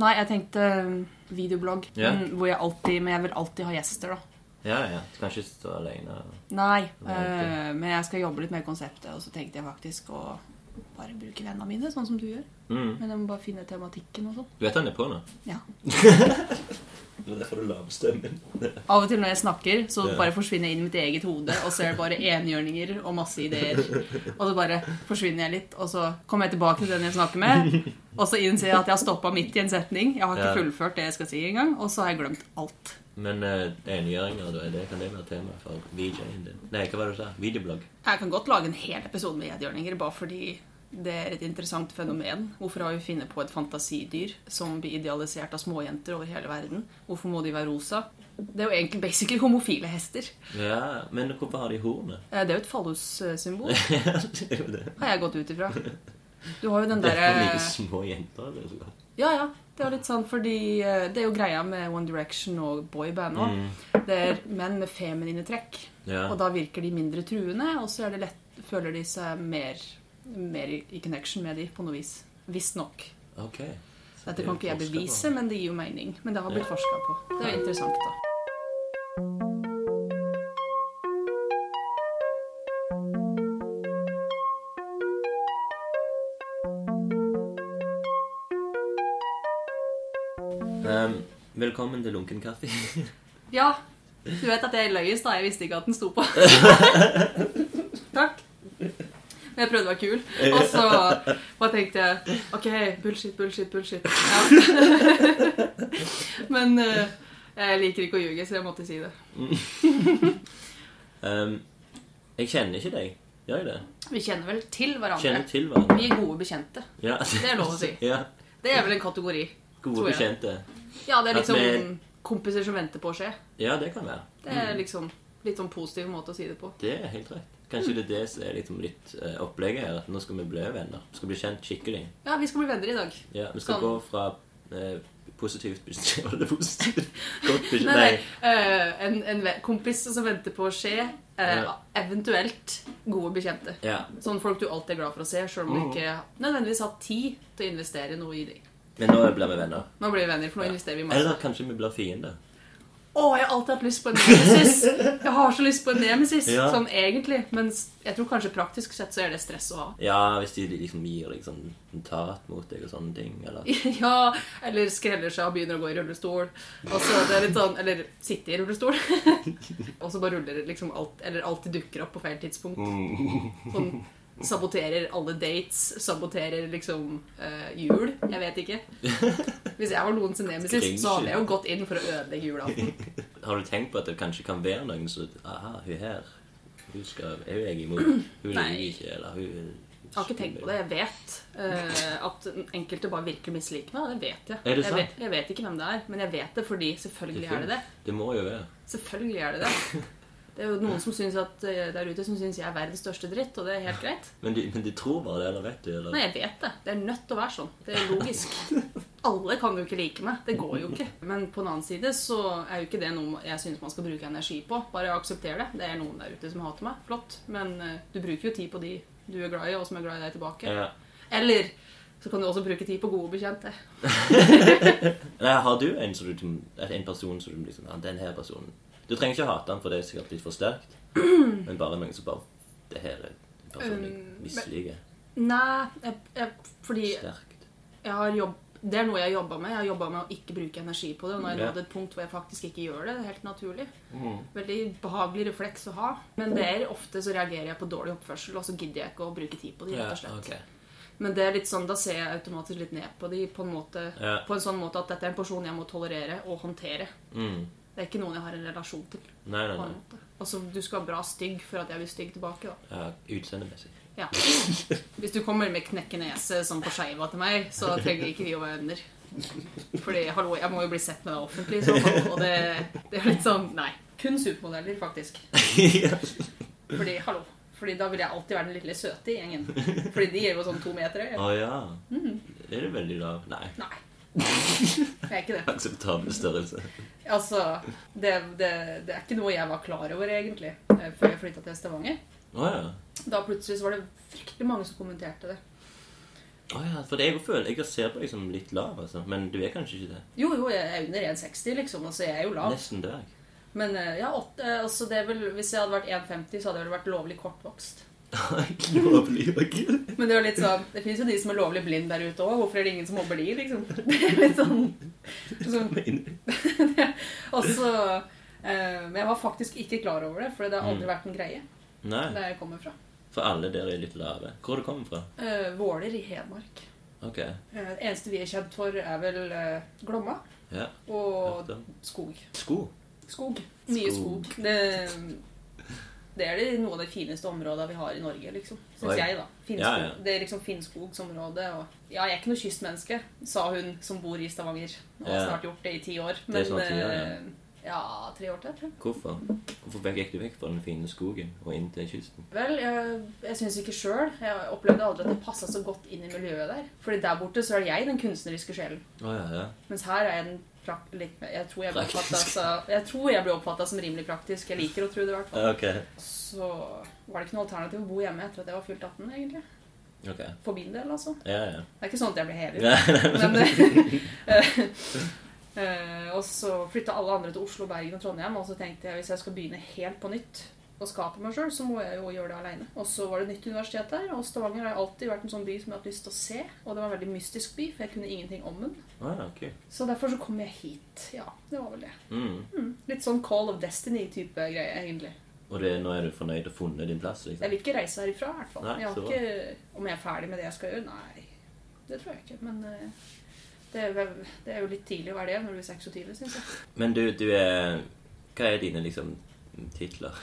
Nei, jeg tenkte eh, videoblogg. Ja. mm, Hvor jeg alltid Men jeg vil alltid ha gjester, da. Ja, ja. Du kan ikke stå alene. Nei, Nei, eh, men jeg skal jobbe litt med konseptet, og så tenkte jeg faktisk å bare bruke vennene mine, sånn som du gjør. Mm. Men jeg må bare finne tematikken og sånn. Du vet han er på nå? Ja. Det er derfor du lager stemmen. Av og til når jeg snakker, så bare forsvinner jeg inn i mitt eget hode, og så er det bare enhjørninger og masse ideer. Og så bare forsvinner jeg litt, og så kommer jeg tilbake til den jeg snakker med, og så innser jeg at jeg har stoppa midt i en setning. Jeg har ikke fullført det jeg skal si engang, og så har jeg glemt alt. Men uh, engjøringer, da, det kan det være tema for VJ-en din? Nei, hva var det du sa? Videoblogg? Jeg kan godt lage en hel episode med enhjørninger, bare fordi det er et interessant fenomen. Hvorfor har vi funnet på et fantasidyr som blir idealisert av småjenter over hele verden? Hvorfor må de være rosa? Det er jo egentlig basically homofile hester. Ja, men hvorfor har de hornet? Eh, Det er jo et fallossymbol, Ja, det er jo det. har jeg gått ut ifra. Du har jo den Derfor liker små jenter det. Ja, ja. Det er litt sånn fordi eh, Det er jo greia med One Direction og boyband òg. Mm. Det er menn med feminine trekk. Ja. Og da virker de mindre truende, og så er det lett, føler de seg mer, mer i i connection med de på noe vis. Visstnok. Okay. Så Dette det kan er ikke jeg bevise, på. men det gir jo mening. Men det har blitt Ja. forska på. Det er jo interessant, da. Um, velkommen til Lunken kaffe. Ja, du vet at jeg løy i stad. Jeg visste ikke at den sto på. Takk. Jeg prøvde å være kul. Og så bare tenkte jeg OK, bullshit, bullshit, bullshit. Ja. Men eh, jeg liker ikke å ljuge, så jeg måtte si det. Um, jeg kjenner ikke deg. Gjør jeg det? Vi kjenner vel til hverandre. Kjenner til hverandre. Vi er gode bekjente. Ja. Det er lov å si. Ja. Det er vel en kategori. Gode bekjente. Ja, det er liksom vi- kompiser som venter på å skje. Ja, det kan være. Det er liksom litt sånn positiv måte å si det på. Det er helt rett. Kanskje det er det som er liksom litt eh, opplegget her. At nå skal vi bli venner. Vi skal bli kjent skikkelig. Ja, vi skal bli venner i dag. Ja, Vi skal Sånn. gå fra eh, positivt bes- Var det positivt? Godt beskjed Nei, nei. Nei. eh, en, en ve- kompis som venter på å skje. eh, Ja. Eventuelt gode bekjente. Ja. Sånn folk du alltid er glad for å se, sjøl om du ikke nødvendigvis har tid til å investere noe i dem. Men nå blir vi venner. Nå blir vi venner, for nå investerer vi masse. Eller kanskje vi blir fiender. Å, jeg har alltid hatt lyst på en nemesis! Jeg har så lyst på en nemesis, Ja. sånn egentlig. Men jeg tror kanskje praktisk sett så er det stress å ha. Ja, hvis de liksom gir deg sånn tat mot deg og sånne ting. Eller Ja, eller skreller seg og begynner å gå i rullestol. Og så det er litt sånn, Eller sitte i rullestol. og så bare ruller det liksom alt Eller alltid dukker opp på feil tidspunkt. Sånn saboterer alle dates, saboterer liksom eh, jul. Jeg vet ikke. Hvis jeg var noen sin nemesis, så hadde jeg jo gått inn for å ødelegge julaften. Har du tenkt på at det kanskje kan være noen som Aha, hun her Hun skal, er jo jeg imot. Hun liker Nei. ikke, eller hun Jeg har ikke tenkt på det. Jeg vet uh, at enkelte bare virker misliker meg. Det vet jeg. Er det jeg, vet, jeg vet ikke hvem det er, men jeg vet det fordi selvfølgelig er det det. Det må jo være. Selvfølgelig er det det. Det er jo noen som synes at, eh, der ute som syns jeg er verdens største dritt, og det er helt greit. Men de, men de tror bare det, eller vet du? Eller? Nei, jeg vet det. Det er nødt til å være sånn. Det er logisk. Alle kan jo ikke like meg. Det går jo ikke. Men på den annen side så er jo ikke det noe jeg syns man skal bruke energi på. Bare aksepter det. Det er noen der ute som hater meg. Flott. Men eh, du bruker jo tid på de du er glad i, og som er glad i deg tilbake. Ja. Eller så kan du også bruke tid på gode bekjente. Nei, har du en, som du, en person som du liksom Den her personen Du trenger ikke hate han, for det er sikkert litt for sterkt. Men bare noen som bare Det her er en person jeg Um, misliker. Nei, jeg, jeg, fordi Sterkt. jeg har jobb, det er noe jeg har jobba med. Jeg har jobba med å ikke bruke energi på det. Og nå har jeg nådd et punkt hvor jeg faktisk ikke gjør det. Det er helt naturlig. Mm. Veldig behagelig refleks å ha. Men det er ofte så reagerer jeg på dårlig oppførsel, og så gidder jeg ikke å bruke tid på det. Rett og slett. Ja, ok. Men det er litt sånn, da ser jeg automatisk litt ned på dem på en, måte, Ja. på en sånn måte at dette er en person jeg må tolerere og håndtere. Mm. Det er ikke noen jeg har en relasjon til. Nei, nei, nei. Altså, Du skal være bra stygg for at jeg blir stygg tilbake. da. Ja, Utseendemessig. Ja. Hvis du kommer med knekkenese som på skeiva til meg, så trenger ikke vi å være venner. Fordi, hallo, jeg må jo bli sett med deg offentlig, i så fall. Og det, det er litt sånn Nei. Kun supermodeller, faktisk. Fordi, hallo. Fordi da vil jeg alltid være den lille søte i gjengen. Fordi de er jo sånn to meter høye. Å ja. Mm. Er du veldig lav? Nei. Nei. Jeg er ikke det. Akseptabel størrelse. Altså, det, det, det er ikke noe jeg var klar over, egentlig, eh, før jeg flytta til Stavanger. Oh, ja. Da plutselig var det fryktelig mange som kommenterte det. Å ja, for det jeg føler Jeg ser på deg som litt lav, altså. Men du er kanskje ikke det? Jo, jo, jeg er under 1,60, liksom. Altså, jeg er jo lav. Nesten der. Men eh, ja, åtte, altså, det er vel, hvis jeg hadde vært 1,50, så hadde jeg vel vært lovlig kortvokst. Lovlig og Men det jo litt sånn Det fins jo de som er lovlig blind der ute òg. Hvorfor er det ingen som mobber de, liksom? Det er litt sånn, sånn Også eh, Men jeg var faktisk ikke klar over det, for det har aldri Mm. vært en greie Nei, der jeg kommer fra. for alle der er litt lave. Hvor er du kommer fra? Eh, Våler i Hedmark. Okay. Eh, Det eneste vi er kjent for, er vel eh, Glomma Ja. og skog. Sko. Skog. Mye Skog. skog. Det, det er det, noe av de fineste områdene vi har i Norge, liksom. Syns jeg, da. Finnskog. Ja, ja. Det er liksom Finnskogsområdet. Og ja, jeg er ikke noe kystmenneske, sa hun som bor i Stavanger. Og har Ja. snart gjort det i ti år. Det er år, ja. eh, ja, tre år til, tror jeg. Hvorfor? Hvorfor gikk du vekk fra den fine skogen og inn til kysten? Vel, jeg, jeg syns ikke sjøl. Jeg opplevde aldri at det passa så godt inn i miljøet der. Fordi der borte så er jeg den kunstneriske sjelen. Å ja, ja. Mens her er jeg den litt Jeg tror jeg blir oppfatta som rimelig praktisk. Jeg liker å tro det, i hvert fall. Okay. Så var det ikke noe alternativ å bo hjemme etter at jeg var fylt 18, egentlig. Okay. For min del, altså. Ja, ja. Det er ikke sånn at jeg blir hevet. Eh, eh, Og så flytta alle andre til Oslo, Bergen og Trondheim. Og så tenkte jeg hvis jeg skal begynne helt på nytt og skape meg sjøl, så må jeg jo gjøre det aleine. Og så var det nytt universitet der, og Stavanger har alltid vært en sånn by som jeg har hatt lyst til å se. Og det var en veldig mystisk by, for jeg kunne ingenting om den. Ah, ja, ok. Så derfor så kom jeg hit. Ja, det var vel det. Mm. Mm. Litt sånn Call of Destiny-type greie, egentlig. Og det, nå er du fornøyd og funnet din plass? liksom? Jeg vil ikke reise herifra, i hvert fall. Nei, Jeg har ikke, om jeg er ferdig med det jeg skal gjøre? Nei, det tror jeg ikke. Men eh, det er, vel- det er jo litt tidlig å være det når du er 26, syns jeg. Men du, du er Hva er dine liksom titler?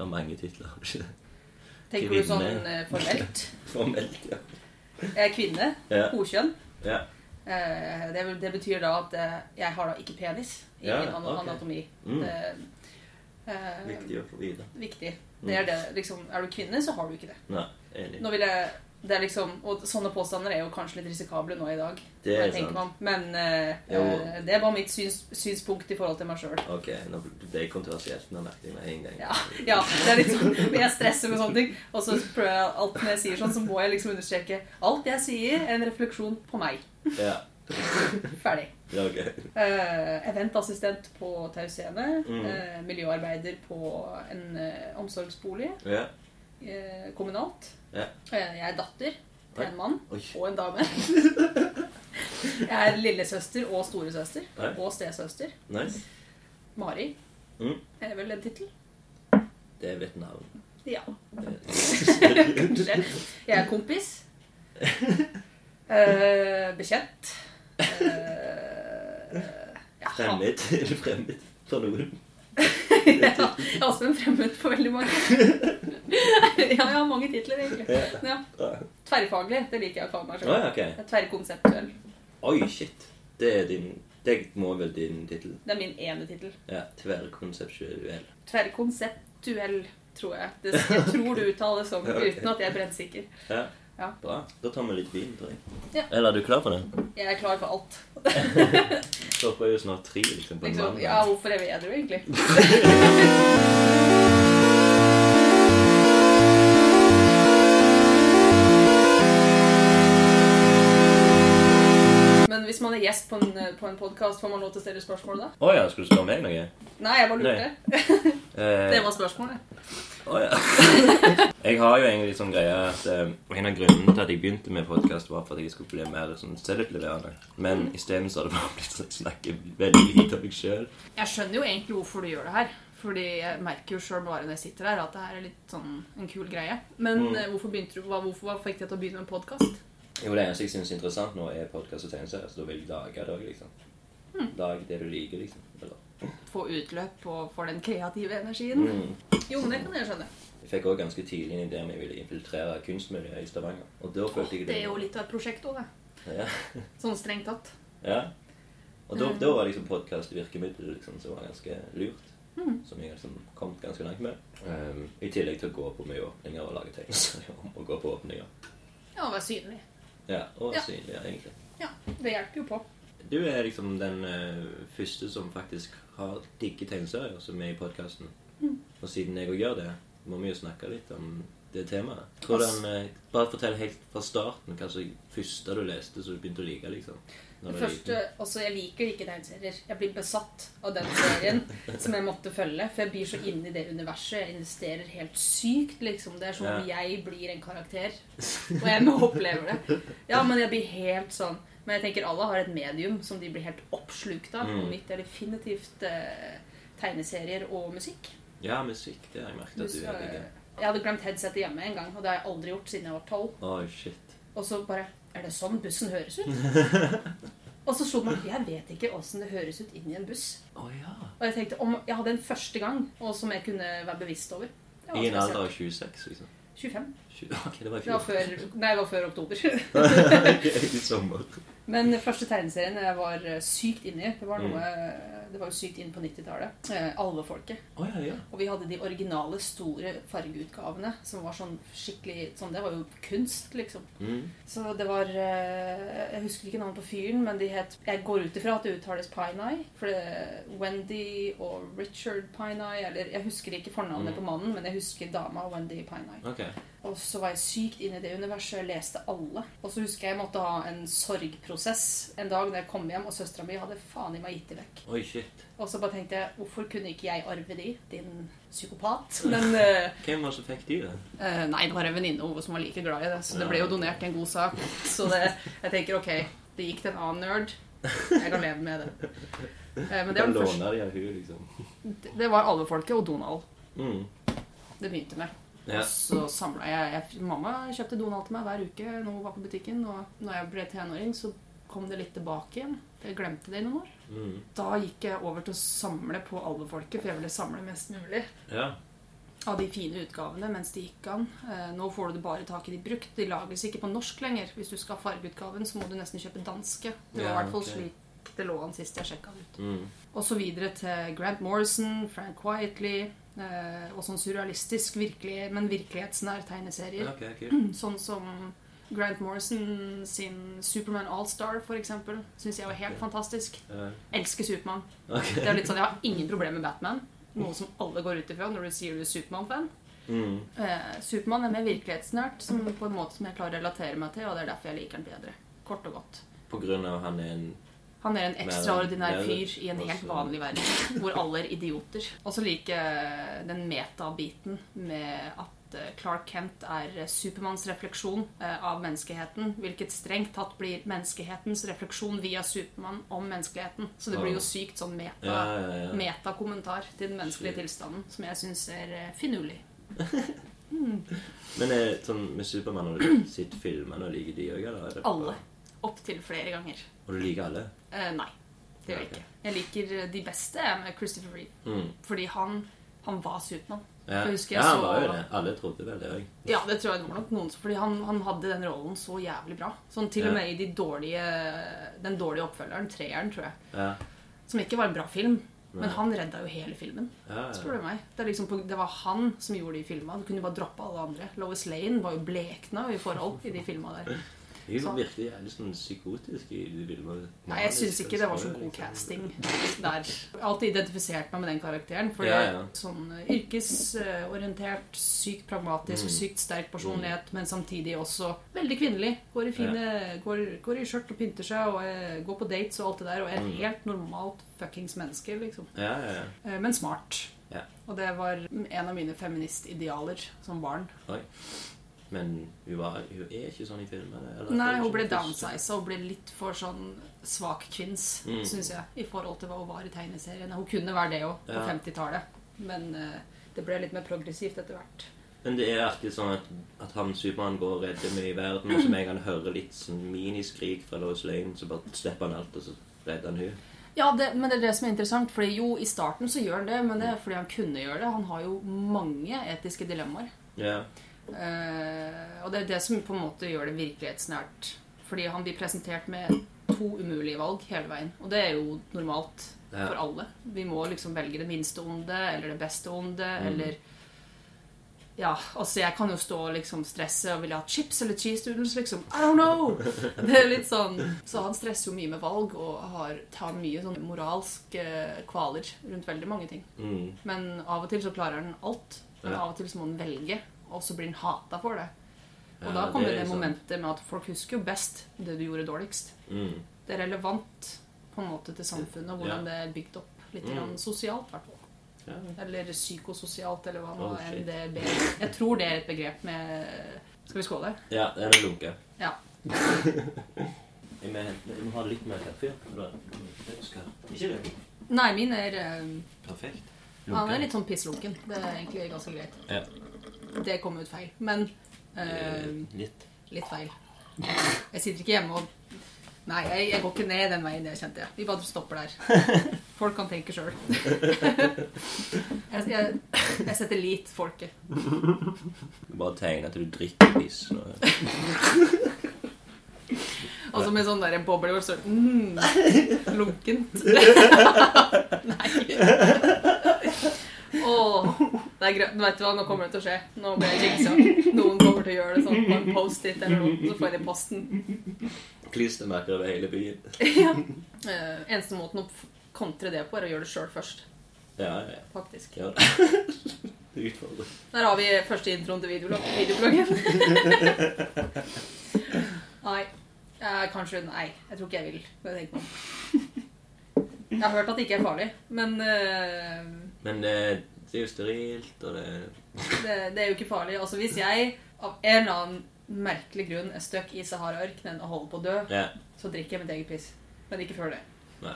Du er mange titler. har du ikke det? Tenker du sånn eh, formelt? Formelt, ja. Jeg er kvinne. Ja. Hokjønn. ja. Eh, det, det betyr da at eh, jeg har da ikke penis Ingen Ja, okay. anatomi. Mm. Det, eh, Viktig å få vite. viktig. Det er det, liksom, er du kvinne, så har du ikke det. Nei, enig. Nå vil jeg det er liksom, og Sånne påstander er jo kanskje litt risikable nå i dag. Det er sant. Man. Men eh, eh, det bare mitt syns, synspunkt i forhold til meg sjøl. Ok, nå ble jeg kontroversielt. Nå merket jeg meg en gang. Ja, ja, det er litt sånn Jeg stresser med sånne ting. Og så prøver jeg alt når jeg sier sånn, så må jeg liksom understreke alt jeg sier, er en refleksjon på meg. Ja. Ferdig. ja ok. uh, eventassistent på Tau Scene. Mm. Uh, miljøarbeider på en uh, omsorgsbolig Ja. Eh, kommunalt. Ja. Eh, jeg er datter til en mann Oi. og en dame. jeg er lillesøster og storesøster Nei. og stesøster. Nice. Mari Mm. er vel en tittel? Det er vel et navn. Ja. Kanskje. Jeg er kompis. Eh, bekjent. Eh, ja, Fremmed. Fremmed for noen? Ja, en fremmed på veldig mange. ja, jeg har mange titler, egentlig. Ja. Tverrfaglig, det liker jeg å kalle meg selv. sjøl. okay. Tverrkonseptuell. Oi, shit. Det er din Det må vel din tittel. Det er min ene tittel. Ja. Tverrkonseptuell. Tverrkonseptuell, tror jeg. Det, jeg tror du uttaler det som, okay. uten at jeg er brennsikker. Ja. Ja. Bra. Da tar vi litt vin, tror jeg. Ja. Eller er du klar for det? Jeg er klar for alt. Klokka er jo snart tre, liksom, på en Liksom, mandag. ja, hvorfor er vi edru, egentlig? Men hvis man er gjest på en, på en podkast, får man lov til å stille spørsmål da? Å ja, skal du spørre meg noe? Nei, jeg bare lurte. Eh, Det var spørsmålet. Å ja. jeg har jo egentlig sånn greie at eh, En av grunnene til at jeg begynte med podkast, var for at jeg skulle bli mer sånn selvutleverende. Men isteden så har det bare blitt sånn at jeg snakker veldig lite om meg sjøl. Jeg skjønner jo egentlig hvorfor du gjør det her. Fordi jeg merker jo sjøl bare når jeg sitter her, at det her er litt sånn en kul greie. Men Mm. eh, hvorfor begynte du, hva, hvorfor hva fikk deg til å begynne med podkast? Jo, det eneste jeg syns er interessant nå, er podkast og tegneserier. Så da vil jeg lage det òg, liksom. Mm. Lag det du liker, liksom. Eller. Få utløp på, for den kreative energien? Mm. Jo, men det kan jeg skjønne. Jeg fikk òg ganske tidlig en idé om jeg ville infiltrere kunstmiljøet i Stavanger. Og da følte jeg Det er jo litt av et prosjekt òg, det. Ja. Sånn strengt tatt. ja. Og da, Mm. da var liksom podkast virkemiddel liksom, som var ganske lurt. Mm. Som jeg liksom kommet ganske langt med. Um, I tillegg til å gå på mye åpninger og lage om å gå på åpninger. Ja, og være synlig. Ja, og Ja. synlig, ja, egentlig. Ja, det hjelper jo på. Du er liksom den uh, første som faktisk har digge tegneserier som er i podkasten. Mm. Og siden jeg òg gjør det, må vi jo snakke litt om det temaet. Hvordan, eh, bare fortell helt fra starten hva som første du leste så du begynte å like. liksom. Det første, liten. altså Jeg liker ikke tegneserier. Jeg blir besatt av den serien som jeg måtte følge. For jeg blir så inne i det universet. Jeg investerer helt sykt. liksom. Det er som om jeg blir en karakter. Og jeg må oppleve det. Ja, men jeg blir helt sånn Men jeg tenker alle har et medium som de blir helt oppslukt av. Mm. mitt er definitivt eh, tegneserier og musikk. Ja, musikk. Det har jeg merket at du er digg. Jeg hadde glemt headsetet hjemme en gang, og det har jeg aldri gjort siden jeg var tolv. Oh, shit. Og så bare Er det sånn bussen høres ut? og så slo meg Jeg vet ikke åssen det høres ut inn i en buss. Oh, ja. Og jeg tenkte om jeg hadde en første gang, og som jeg kunne være bevisst over. Var I en alder av 26, liksom. 25. Tjue- Ok, det var i Det var fjor. før, nei, det var før oktober. okay, I sommer. Men den første tegneserien jeg var eh, sykt inne i, det var noe Det var jo sykt inn på 90-tallet. Eh, Alvefolket. Oh, ja, ja. Og vi hadde de originale, store fargeutgavene som var sånn skikkelig sånn, Det var jo kunst, liksom. Mm. Så det var eh, Jeg husker ikke navnet på fyren, men de het Jeg går ut ifra at det uttales Pineye. For det Wendy og Richard Pineye Eller jeg husker ikke fornavnet Mm. på mannen, men jeg husker dama Wendy Pineye. Ok. Og så var jeg sykt inn i det universet. Jeg leste alle. Og så husker jeg jeg måtte ha en sorgprosess en dag når jeg kom hjem, og søstera mi hadde faen i meg gitt dem vekk. Oi, shit. Og så bare tenkte jeg hvorfor kunne ikke jeg arve de, din psykopat? Men uh, Hvem var det som fikk de da? Uh, nei, det var en venninne Ove som var like glad i det. Så det ble jo donert til en god sak. Så det, jeg tenker ok, det gikk til en annen nerd. Jeg kan leve med det. Uh, men det var, det første, liksom. det var Alvefolket og Donald Mm. det begynte med. Ja. Og så samla jeg, jeg Mamma kjøpte Donald til meg hver uke når hun var på butikken. Og når jeg ble tenåring, så kom det litt tilbake igjen. Jeg glemte det i noen år. Mm. Da gikk jeg over til å samle på Alvefolket, for jeg ville samle mest mulig. Ja. av de fine utgavene mens de gikk an. Eh, nå får du det bare tak i de brukt. De lages ikke på norsk lenger. Hvis du skal ha fargeutgaven, så må du nesten kjøpe danske. Det var i Ja, hvert fall slik det lå an sist jeg sjekka det ut. Mm. Og så videre til Grant Morrison, Frank eh, og sånn surrealistisk, virkelig, men virkelighetsnær tegneserier. Okay, cool. Sånn som Grant Morrison sin Superman All-Star, eksempel. Syns jeg var helt okay. fantastisk. Ja. Elsker Supermann. Okay. Det er litt sånn, Jeg har ingen problemer med Batman. Noe som alle går ut ifra når du sier du er Supermann-fan. Mm. Eh, Supermann er mer virkelighetsnært, som på en måte som jeg klarer å relatere meg til, og det er derfor jeg liker den bedre. Kort og godt. På grunn av han er en Han er en ekstraordinær fyr i en helt vanlig verden, hvor alle er idioter. Og så liker jeg den metabiten med at eh, Clark Kent er Supermanns refleksjon eh, av menneskeheten, hvilket strengt tatt blir menneskehetens refleksjon via Supermann om menneskeligheten. Så det blir jo sykt sånn meta-kommentar ja, ja. til den menneskelige tilstanden, som jeg syns er eh, finurlig. Men er, sånn med Supermann, har du sett filmene og liker de òg, eller? er Alle. Opptil flere ganger. Og du liker alle? Eh, nei, det gjør jeg ikke. Jeg liker eh, de beste med Christopher Reeve. Mm. Fordi han, han var Supermann. Ja. Jeg jeg ja, han var jo det. Alle trodde vel det òg. Ja, det tror jeg det var nok noen Fordi han, han hadde den rollen så jævlig bra. Sånn til og med i de dårlige, den dårlige oppfølgeren, treeren, tror jeg. Ja. Som ikke var en bra film. Men han redda jo hele filmen. Spør du meg. Det, liksom på, det var han som gjorde de filma. Du kunne bare droppe alle andre. Lois Lane var jo blekna i forhold i de filma der. Hun Så- virker jævlig sånn psykotisk i det bildet. Nei, jeg syns ikke det var så god casting der. Jeg alltid identifisert meg med den karakteren. For Ja, ja. sånn yrkesorientert, sykt pragmatisk, Mm. sykt sterk personlighet, men samtidig også veldig kvinnelig. Går i fine Går, går i skjørt og pynter seg og eh, går på dates og alt det der. Og er Mm. helt normalt fuckings menneske, liksom. Ja, ja, ja. Eh, Men smart. Ja. Og det var en av mine feministidealer som barn. Oi. Men hun, var, hun er ikke sånn i filmene? eller? Nei, hun ble downsiza og ble litt for sånn svak kvinns, Mm. syns jeg, i forhold til hva hun var i tegneseriene. Hun kunne være det òg, på Ja. 50-tallet, men uh, det ble litt mer progressivt etter hvert. Men det er alltid sånn at, at han Supermann går og redder mye i verden, og så med en gang han hører litt sånn miniskrik fra Lois Lane, så bare slipper han alt, og så redder han hun. Ja, det, men det er det som er interessant, fordi jo, i starten så gjør han det, men det er fordi han kunne gjøre det. Han har jo mange etiske dilemmaer. Ja. Eh, og det er det som på en måte gjør det virkelighetsnært. Fordi han blir presentert med to umulige valg hele veien. Og det er jo normalt Ja. for alle. Vi må liksom velge det minste onde eller det beste onde, Mm. eller Ja, altså jeg kan jo stå og liksom stresse og ville ha chips eller cheese doodles, liksom. I don't know! Det er litt sånn Så han stresser jo mye med valg og har, tar mye sånn moralske kvaler rundt veldig mange ting. Mm. Men av og til så klarer han alt. Men av og til så må han velge og så blir han hata for det. Og Ja, da kommer det det, momentet med at folk husker jo best det du gjorde dårligst. Mm. Det er relevant på en måte til samfunnet, og hvordan Ja. det er bygd opp. Litt Mm. grann sosialt, i hvert fall. Ja. Eller psykososialt, eller hva nå Oh, enn det er. Jeg tror det er et begrep med Skal vi skåle? ja, den er lunke Ja. Jeg må, ha litt mer kaffe. Det Ikke det? Nei, min er um, Perfekt. Han er litt sånn pisslunken. Det er egentlig ganske greit. Ja. Det kom ut feil. Men eh, Litt. litt feil. Jeg sitter ikke hjemme og Nei, jeg, jeg går ikke ned den veien, det kjente jeg. Vi bare stopper der. Folk kan tenke sjøl. Jeg, jeg, jeg setter lit folket. Du bare tegner at du drikker piss. Og så med sånn der boble og så mm, lunkent. Nei. Åh, det er greit. Vet du hva, nå kommer det til å skje. Nå blir jeg jinxa. Noen kommer til å gjøre det sånn på en Post-It eller noe, så får jeg det i posten. Klistremerker over hele byen. Ja. Uh, eneste måten å kontre det på, er å gjøre det sjøl først. Ja, ja. ja. Faktisk. ja. Utfordring. Der har vi første introen til videoblogg- videobloggen. nei. Eh, kanskje Nei, jeg tror ikke jeg vil. jeg. Jeg har hørt at det ikke er farlig, men eh, Men det, det er jo sterilt, og det det, det er jo ikke farlig. Altså Hvis jeg av en eller annen merkelig grunn er stuck i Sahara-ørkenen og holder på å dø, Ja. så drikker jeg mitt eget piss. Men ikke før det. Nei.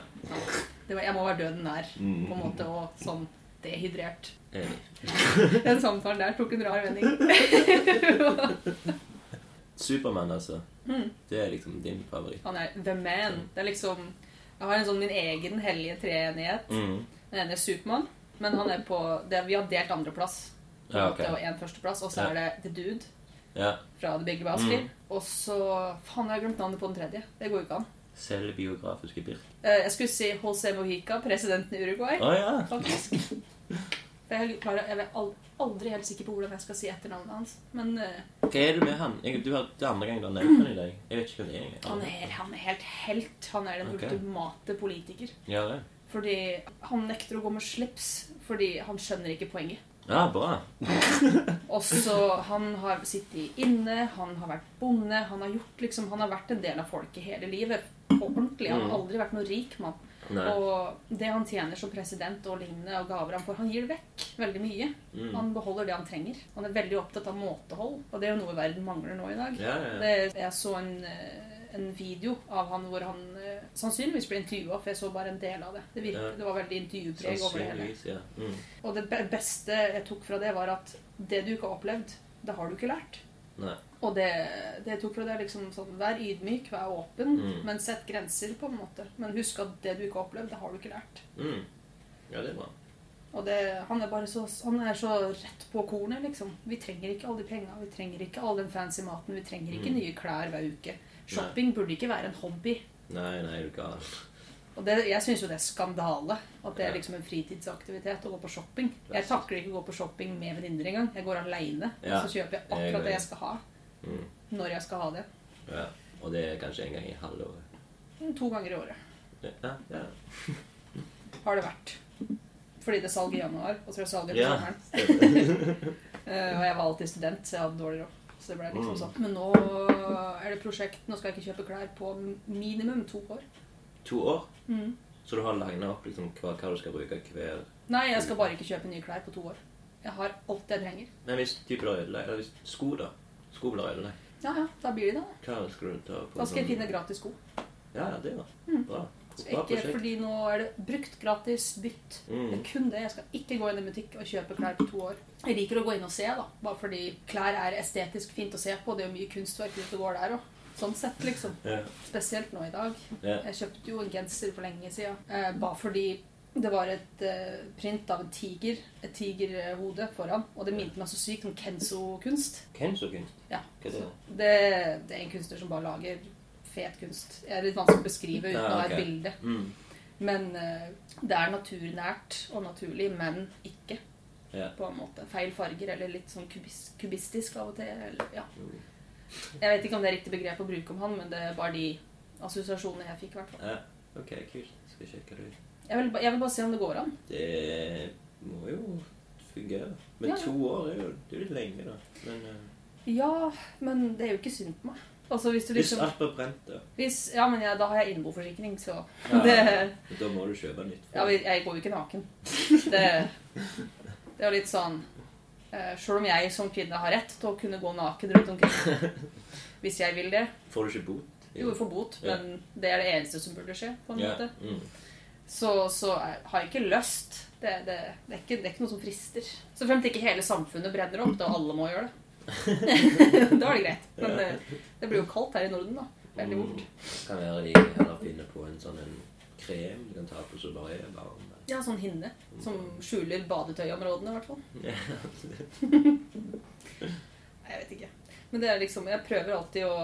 det var, jeg må være døden nær, Mm. på en måte, og sånn dehydrert. Enig. Den samtalen der tok en rar vending. Supermann, altså. Mm. Det er liksom din favoritt. Han er the man. Det er liksom Jeg har en sånn min egen hellige treenighet. Mm. Den ene er Supermann, men han er på det, Vi har delt andreplass. Ja, okay. ok. Og én førsteplass. Og så er det The Dude Ja. fra The Big Basket. Mm. Og så Faen, jeg har glemt navnet på den tredje. Det går jo ikke an. Selvbiografiske Birk. Eh, Jeg skulle si José Mojica, presidenten i Uruguay. Oh, ja. Faktisk. Jeg, klarer, jeg er aldri helt sikker på hvordan jeg skal si etternavnet hans. Men eh, Hva er det med han? Jeg, du har, det er andre gang du har nevnt han i dag. Jeg vet ikke hva det er. han er, han er helt helt. Han er den okay. ultimate politiker. Ja, det. Fordi han nekter å gå med slips fordi han skjønner ikke poenget. Ja, bra. Og så Han har sittet inne, han har vært bonde, han har gjort liksom Han har vært en del av folket hele livet. På ordentlig. Han har Mm. aldri vært noen rik mann. Nei. Og det han tjener som president og lignende, og gaver han får, han gir vekk veldig mye. Mm. Han beholder det han trenger. Han er veldig opptatt av måtehold, og det er jo noe verden mangler nå i dag. Ja, ja, ja. Det, jeg så en, eh, en video av han hvor han eh, sannsynligvis ble intervjua, for jeg så bare en del av det. Det, virket, Ja. det var veldig intervjupreg over det hele. Ja. Mm. Og det beste jeg tok fra det, var at det du ikke har opplevd, det har du ikke lært. Nei. Og det, det jeg tok fra det, er liksom sånn Vær ydmyk, vær åpen, Mm. men sett grenser, på en måte. Men husk at det du ikke har opplevd, det har du ikke lært. Mm. Ja, det er bra. Og det, han er bare så, han er så rett på kornet, liksom. Vi trenger ikke alle de penga, vi trenger ikke all den fancy maten, vi trenger ikke Mm. nye klær hver uke. Shopping burde ikke være en hobby. Nei, nei, du kan. Og det, jeg syns jo det er skandale at det er liksom en fritidsaktivitet å gå på shopping. Jeg takler ikke å gå på shopping med venninner engang. Jeg går aleine, Ja. og så kjøper jeg Jeg akkurat det jeg skal ha, Mm. når jeg skal ha det. Ja. Og det er kanskje en gang i halvåret. Mm, To ganger i året Ja, ja. har det vært. Fordi det er salg i januar, og så er det salg etter Ja. sommeren. Eh, og jeg var alltid student, så jeg hadde dårlig råd. Så det ble liksom Mm. sånn. Men nå er det prosjekt. Nå skal jeg ikke kjøpe klær på minimum to år. To år? Mm. Så du har lina opp liksom hva, hva du skal bruke hver Nei, jeg skal bare ikke kjøpe nye klær på to år. Jeg har alt jeg trenger. Men hvis type da ødelagt Eller hvis sko, da? Sko blir ødelagt. Ja, ja, da blir det det. Hva skal du ta på? Da skal jeg sånn- finne gratis sko. Ja, ja, det var Mm. bra. Ikke fordi nå er det brukt gratis, bytt. Det Mm. er kun det. Jeg skal ikke gå inn i butikk og kjøpe klær på to år. Jeg liker å gå inn og se, da. Bare fordi klær er estetisk fint å se på. Det er jo mye kunstverk ute og går der òg. Sånn sett, liksom. Yeah. Spesielt nå i dag. Yeah. Jeg kjøpte jo en genser for lenge siden. Eh, bare fordi det var et eh, print av en tiger. Et tigerhode foran. Og det minte meg så sykt om Kenzo-kunst. Kenzo-kunst? Ja. Hva er det? Det, det er en kunstner som bare lager fet kunst. Det er litt vanskelig å beskrive uten å ha et bilde. Mm. Men uh, det er naturnært og naturlig, men ikke. Yeah. På en måte. Feil farger, eller litt sånn kubis kubistisk av og til. Eller, ja. Mm. Jeg vet ikke om det er riktig begrep å bruke om han, men det bare de assosiasjonene jeg fikk. ja. Ok, kult. Skal sjekke det ut. Jeg vil, jeg vil bare se om det går an. Det må jo gøy. Men Ja. to år er jo det er litt lenge, da. Men uh... Ja, men det er jo ikke synd på meg. Altså hvis du hvis liksom alt blir brent, da, hvis, Ja, men ja, da har jeg innboforsikring, så ja, det da må du kjøpe nytt. Ja, jeg går jo ikke naken. Det, det er jo litt sånn uh, Selv om jeg som kvinne har rett til å kunne gå naken rundt omkring hvis jeg vil det Får du ikke bot? Jo, jeg får bot, men det er det eneste som burde skje. på en måte. Mm. Så, så jeg har jeg ikke lyst. Det, det, det, er ikke, det er ikke noe som frister. Så fremt ikke hele samfunnet brenner opp, da alle må gjøre det. da er det greit. Men det, det blir jo kaldt her i Norden, da. Veldig Mm. Kan være de heller finner på en sånn en krem du kan ta på så bare er varm. Ja, sånn hinne som skjuler badetøyområdene, i hvert fall. Nei, Jeg vet ikke. Men det er liksom, jeg prøver alltid å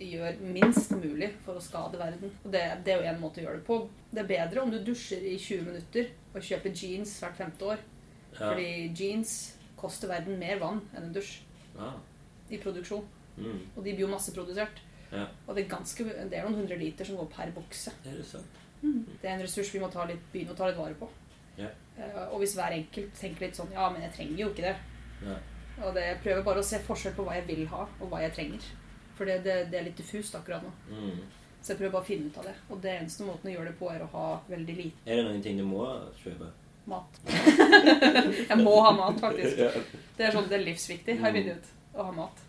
gjøre minst mulig for å skade verden. Og det, det er jo en måte å gjøre det på. Det er bedre om du dusjer i 20 minutter og kjøper jeans hvert femte år. Ja. Fordi jeans koster verden mer vann enn en dusj Ah. i produksjon. Mm. Og de blir jo masseprodusert. Ja. Og det er, ganske, det er noen hundre liter som går per bokse. Er det sant? Det er en ressurs vi må ta litt, begynne å ta litt vare på. Ja. Eh, Og hvis hver enkelt tenker litt sånn Ja, men jeg trenger jo ikke det. Ja. Og det, jeg prøver bare å se forskjell på hva jeg vil ha, og hva jeg trenger. For det, det, det er litt diffust akkurat nå. Mm. Så jeg prøver bare å finne ut av det. Og det eneste måten å gjøre det på, er å ha veldig lite Er det noen ting du må kjøpe? mat. jeg må ha mat, faktisk. Det er sånn, det er livsviktig, har jeg funnet ut. Å ha mat.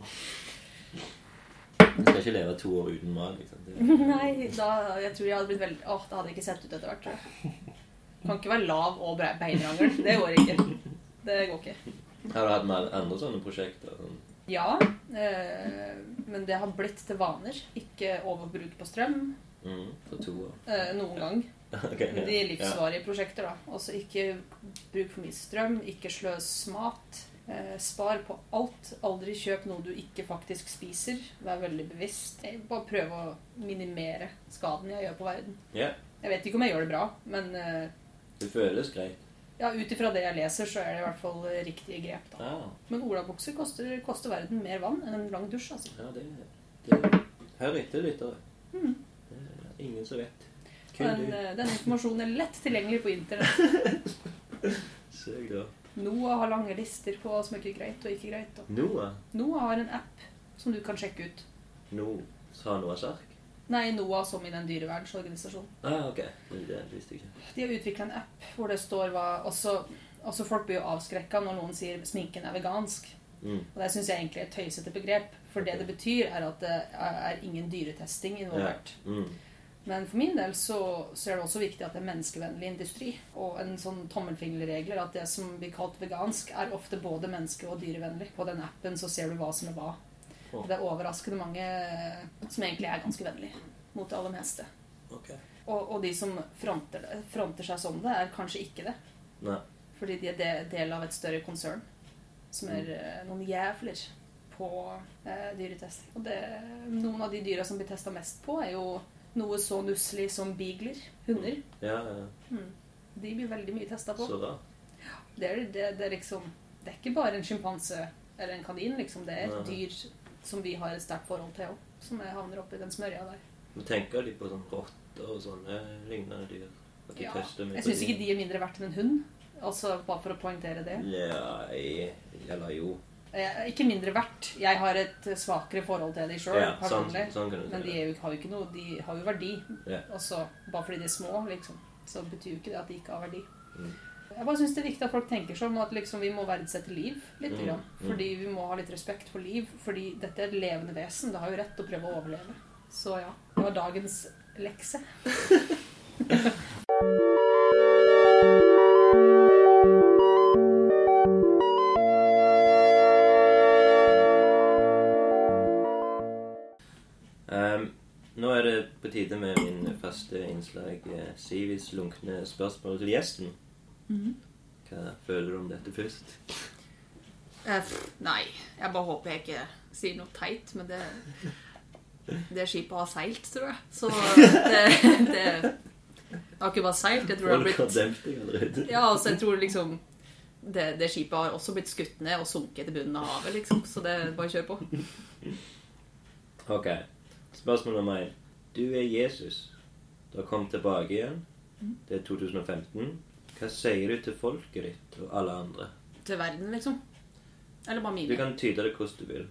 Du skal ikke leve to år uten mat, liksom. Det, Nei, da, jeg tror jeg hadde blitt veldig Åh, det hadde ikke sett ut etter hvert, tror jeg. Kan ikke være lav og beinrangel. Det går ikke. Det går ikke. har du hatt med andre sånne prosjekter? Sånn? Ja, eh, men det har blitt til vaner. Ikke overbruk på strøm Mm. For to år. eh, noen gang. Ok, yeah, De livsvarige prosjekter, da. Altså ikke bruk for mye strøm, ikke sløs mat. Eh, spar på alt. Aldri kjøp noe du ikke faktisk spiser. Vær veldig bevisst. Jeg Bare prøv å minimere skaden jeg gjør på verden. Yeah. Jeg vet ikke om jeg gjør det bra, men eh, Det føles greit. ja, ut ifra det jeg leser, så er det i hvert fall riktige grep. da. Ah, Men olabukser koster, koster verden mer vann enn en lang dusj. altså. ja, det, det Hør etter, lyttere. Mm. Det er ingen som vet. Du. eh, den informasjonen er lett tilgjengelig på internett. Søk da. NOAH har lange lister på hva som er ikke greit og ikke greit. Og Noah? NOAH har en app som du kan sjekke ut. No. Sa Noahs ark? Nei, NOAH som i den dyrevernsorganisasjonen. Ah, ok. Det visste jeg ikke. De har utvikla en app hvor det står hva også, også Folk blir jo avskrekka når noen sier sminken er vegansk. Mm. Og det syns jeg egentlig er et tøysete begrep. For det det betyr, er at det er ingen dyretesting involvert. Mm. Men for min del så, så er det også viktig at det er menneskevennlig industri. Og en sånn tommelfingerregler at det som blir kalt vegansk, er ofte både menneske- og dyrevennlig. På den appen så ser du hva som er hva. Det er overraskende mange som egentlig er ganske vennlige mot det aller meste. Okay. Og, og de som fronter, fronter seg som det, er kanskje ikke det. Nei. Fordi de er de- del av et større konsern som er eh, noen jævler på eh, dyretesting. Og det, noen av de dyra som blir testa mest på, er jo noe så nusselig som beagler. Hunder. Ja, ja. Mm. De blir veldig mye testa på. Så da. Det er, det, det, er liksom, det er ikke bare en sjimpanse eller en kanin. Liksom. Det er et dyr som vi har et sterkt forhold til òg, som er- havner oppi den smørja der. Men tenker de på sånn rotter og sånne lignende dyr. At de Ja, tester mye Jeg syns ikke de er mindre verdt enn en hund. Altså Bare for å poengtere det. Ja, jeg, eller jo. Eh, Ikke mindre verdt. Jeg har et svakere forhold til de sjøl, Ja, sånn, personlig. sånn Men de er jo, har jo ikke noe De har jo verdi. Ja. Også, bare fordi de er små, liksom. Så betyr jo ikke det at de ikke har verdi. Mm. Jeg bare syns det er viktig at folk tenker sånn at liksom, vi må verdsette liv litt. Mm, mm. Fordi vi må ha litt respekt for liv. Fordi dette er et levende vesen. Det har jo rett til å prøve å overleve. Så ja. Det var dagens lekse. på tide med min faste innslag eh, Sivis lunkne spørsmål til gjesten. Hva føler du om dette først? Eh, nei, jeg bare håper jeg ikke sier noe teit, men det Det skipet har seilt, tror jeg. Så det, det Det har ikke bare seilt, jeg tror det har blitt. Ja, altså, jeg tror liksom det, det skipet har også blitt skutt ned og sunket til bunnen av havet, liksom. Så det bare kjør på. Ok. Spørsmål nummer én. Du er Jesus. Du har kommet tilbake igjen. Det er 2015. Hva sier du til folket ditt og alle andre? til verden, liksom. Eller bare mine? Du kan tyde det hvordan du vil.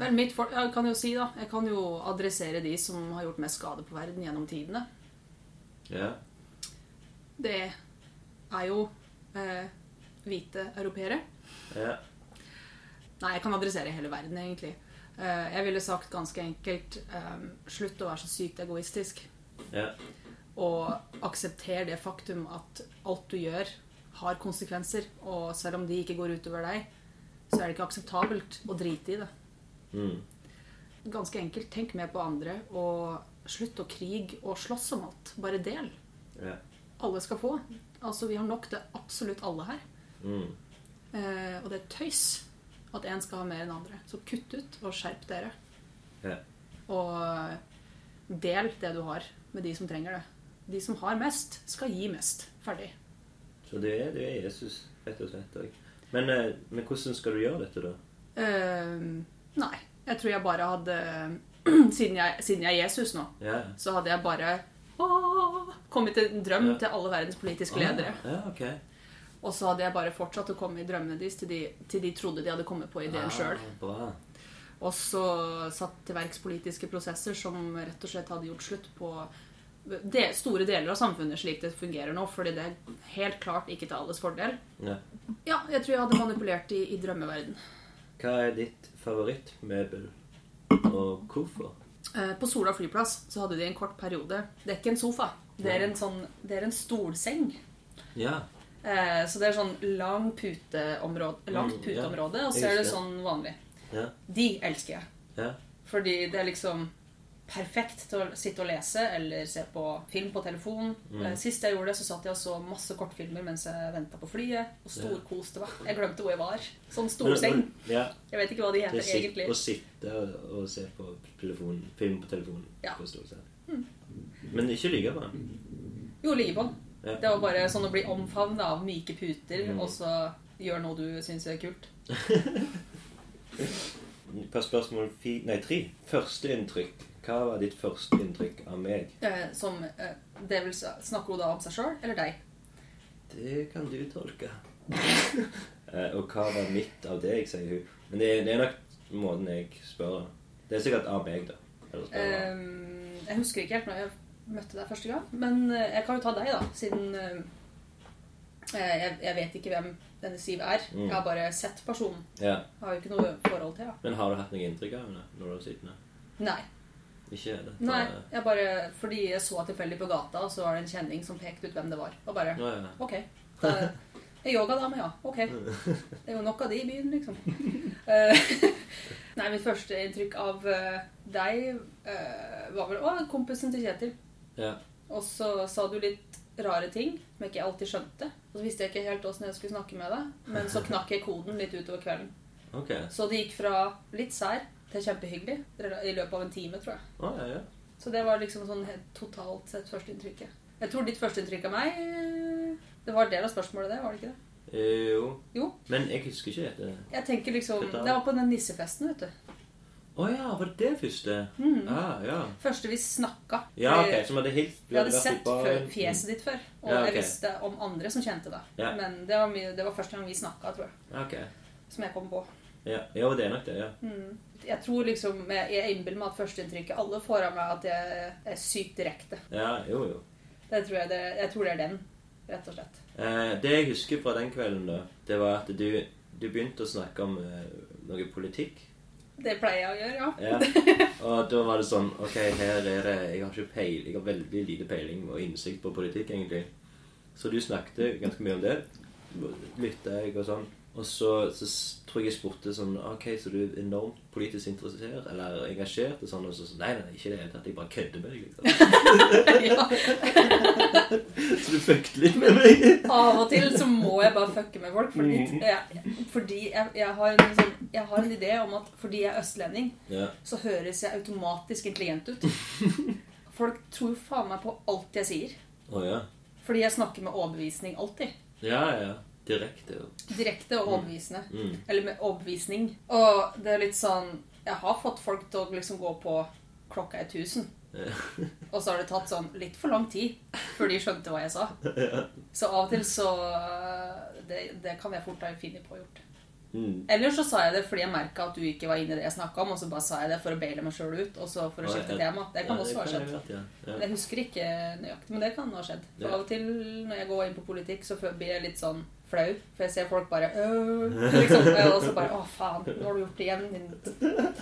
Vel, mitt folk, jeg kan jo si da, jeg kan jo adressere de som har gjort mest skade på verden gjennom tidene. Ja. Det er jo eh, hvite europeere. Ja. Nei, jeg kan adressere hele verden, egentlig. Eh, jeg ville sagt ganske enkelt eh, slutt å være så sykt egoistisk. Ja. Og aksepter det faktum at alt du gjør, har konsekvenser. Og selv om de ikke går utover deg, så er det ikke akseptabelt å drite i det. Mm. Ganske enkelt. Tenk mer på andre, og slutt å krige og slåss om alt. Bare del. Ja. Alle skal få. Altså, vi har nok til absolutt alle her. Mm. Eh, og det er tøys at én skal ha mer enn andre. Så kutt ut og skjerp dere. Ja. Og del det du har, med de som trenger det. De som har mest, skal gi mest. Ferdig. Så det er, det er Jesus, rett og slett. Men, eh, men hvordan skal du gjøre dette, da? Uh, nei. Jeg tror jeg bare hadde siden jeg, siden jeg er Jesus nå, Ja. så hadde jeg bare åh, kommet til en drøm Ja. til alle verdens politiske ledere. Ah, ja, ok. Og så hadde jeg bare fortsatt å komme i drømmene deres til de, til de trodde de hadde kommet på ideen Ah, sjøl. Og så satt til verks politiske prosesser som rett og slett hadde gjort slutt på de, store deler av samfunnet slik det fungerer nå, fordi det er helt klart ikke til alles fordel. Ja. Ja, jeg tror jeg hadde manipulert i, i drømmeverden. Hva er ditt favorittmøbel, og hvorfor? Eh, På Sola flyplass så hadde de en kort periode Det er ikke en sofa. Det er en, sånn, det er en stolseng. Ja. Eh, Så det er sånn lang puteområde, langt Mm, puteområde, og så er det sånn vanlig. De elsker jeg. Fordi det er liksom perfekt til å sitte og lese eller se på film på telefon. Mm. Eh, Sist jeg gjorde det, så satt jeg og så masse kortfilmer mens jeg venta på flyet. Og storkoste meg. Jeg glemte hvor jeg var. Sånn storseng. Ja. Jeg vet ikke hva de heter er sitt, egentlig. å sitte og, og se på telefon, film på telefonen. Ja. på stort. Men ikke ligge på den. Jo, ligge på den. Ja. Det var bare sånn å bli omfavna av myke puter, Mm. og så gjøre noe du syns er kult. På spørsmål fi, nei, tre. Førsteinntrykk. Hva var ditt første inntrykk av meg? Eh, som eh, det vil Snakker hun da om seg sjøl eller deg? Det kan du tolke. Eh, og hva var mitt av deg, sier hun. Men det, det er nok måten jeg spør. Det er sikkert av meg, da. Eh, jeg husker ikke helt når jeg møtte deg første gang, men eh, jeg kan jo ta deg, da, siden eh, jeg, jeg vet ikke hvem denne Siv er. Mm. Jeg har bare sett personen. Yeah. Jeg har jo ikke noe forhold til henne. Men har du hatt noe inntrykk av henne når du har ned? Nei. Ikke dette? Nei, jeg bare, Fordi jeg så tilfeldig på gata, og så var det en kjenning som pekte ut hvem det var. Og bare Nå, ja. OK. Da, en yogadame, ja. Ok. Det er jo nok av de i byen, liksom. Eh, Nei, mitt første inntrykk av eh, deg eh, var vel Å, kompisen til Kjetil. Ja. Og så sa du litt rare ting som jeg ikke alltid skjønte. Og så visste jeg ikke helt åssen jeg skulle snakke med deg, men så knakk jeg koden litt utover kvelden. Okay. Så det gikk fra litt sær til kjempehyggelig i løpet av en time, tror jeg. Å, ja, ja. Så det var liksom sånn helt totalt sett førsteinntrykket. Jeg tror ditt førsteinntrykk av meg eh, Det var del av spørsmålet, det, var det ikke det? Eh, Jo. Jo. Men jeg husker ikke dette. Jeg tenker liksom Det var på den nissefesten, vet du. Å ja, var det det første? Mm. Ah, ja. Første vi snakka. Ja, ok, som hadde hilst Vi hadde sett fjeset ditt før, og Ja, okay. jeg visste om andre som kjente deg. Ja. Men det var, mye, det var første gang vi snakka, tror jeg. Okay. Ok. Som jeg kom på. Ja, ja det er nok det, ja. Mm. Jeg tror liksom, jeg innbiller meg at førsteinntrykket Alle får av meg at jeg er sykt direkte. Ja, jo, jo. Det tror jeg, det, jeg tror det er den, rett og slett. Eh, det jeg husker fra den kvelden, da, det var at du, du begynte å snakke om eh, noe politikk. Det pleier jeg å gjøre, ja. Ja. Og da var det sånn Ok, her er det Jeg har ikke peil, jeg har veldig lite peiling og innsikt på politikk, egentlig. Så du snakket ganske mye om det. Lytta jeg og sånn. Og så, så tror jeg jeg spurte sånn Ok, så du er enormt politisk interessert eller engasjert? Og sånn, og så sånn Nei, nei, ikke i det hele tatt. Jeg bare kødder med deg, liksom. Så du fucket litt med meg? Av og til så må jeg bare fucke med folk. Fordi, Mm. jeg, fordi jeg, jeg, har en sånn, jeg har en idé om at fordi jeg er østlending, yeah. så høres jeg automatisk intelligent ut. Folk tror faen meg på alt jeg sier. Oh, yeah. Fordi jeg snakker med overbevisning alltid. Ja, ja. Direkte. ja. Direkte og overbevisende. Mm. Eller med overbevisning. Og det er litt sånn Jeg har fått folk til å liksom gå på klokka er 1000. Og så har det tatt sånn litt for lang tid før de skjønte hva jeg sa. Så av og til så Det, det kan jeg fort ha funnet på å gjort. Mm. Eller så sa jeg det fordi jeg merka at du ikke var inne i det jeg snakka om, og så bare sa jeg det for å baile meg sjøl ut, og så for å skifte tema. Det kan Ja, også ha skjedd. ja. Ja. Jeg husker ikke nøyaktig, men det kan ha skjedd. For Ja. av og til når jeg går inn på politikk, så blir jeg litt sånn flau. For jeg ser folk bare liksom, Og så bare Å, faen, nå har du gjort det igjen, din,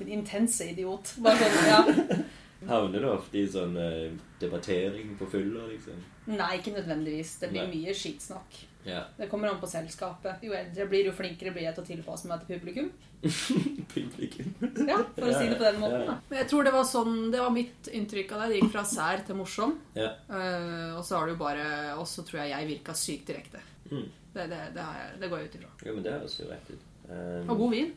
din intense idiot. Bare sånn, ja. Havner du ofte i sånn eh, debattering på fylla, liksom? Nei, ikke nødvendigvis. Det blir Nei. mye skitsnakk. Ja. Det kommer an på selskapet. Jo eldre jeg blir, jo flinkere blir jeg til å tilpasse meg til publikum. Publikum. Ja, For å si det på den måten. Ja. Men jeg tror det var sånn, det var mitt inntrykk av deg. Det gikk fra sær til morsom. Ja. Uh, og så har du bare Og så tror jeg jeg virka sykt direkte. Mm. Det, det, det, jeg, det går jeg ut ifra. ja, men det høres jo rett ut. Um, Og god vin.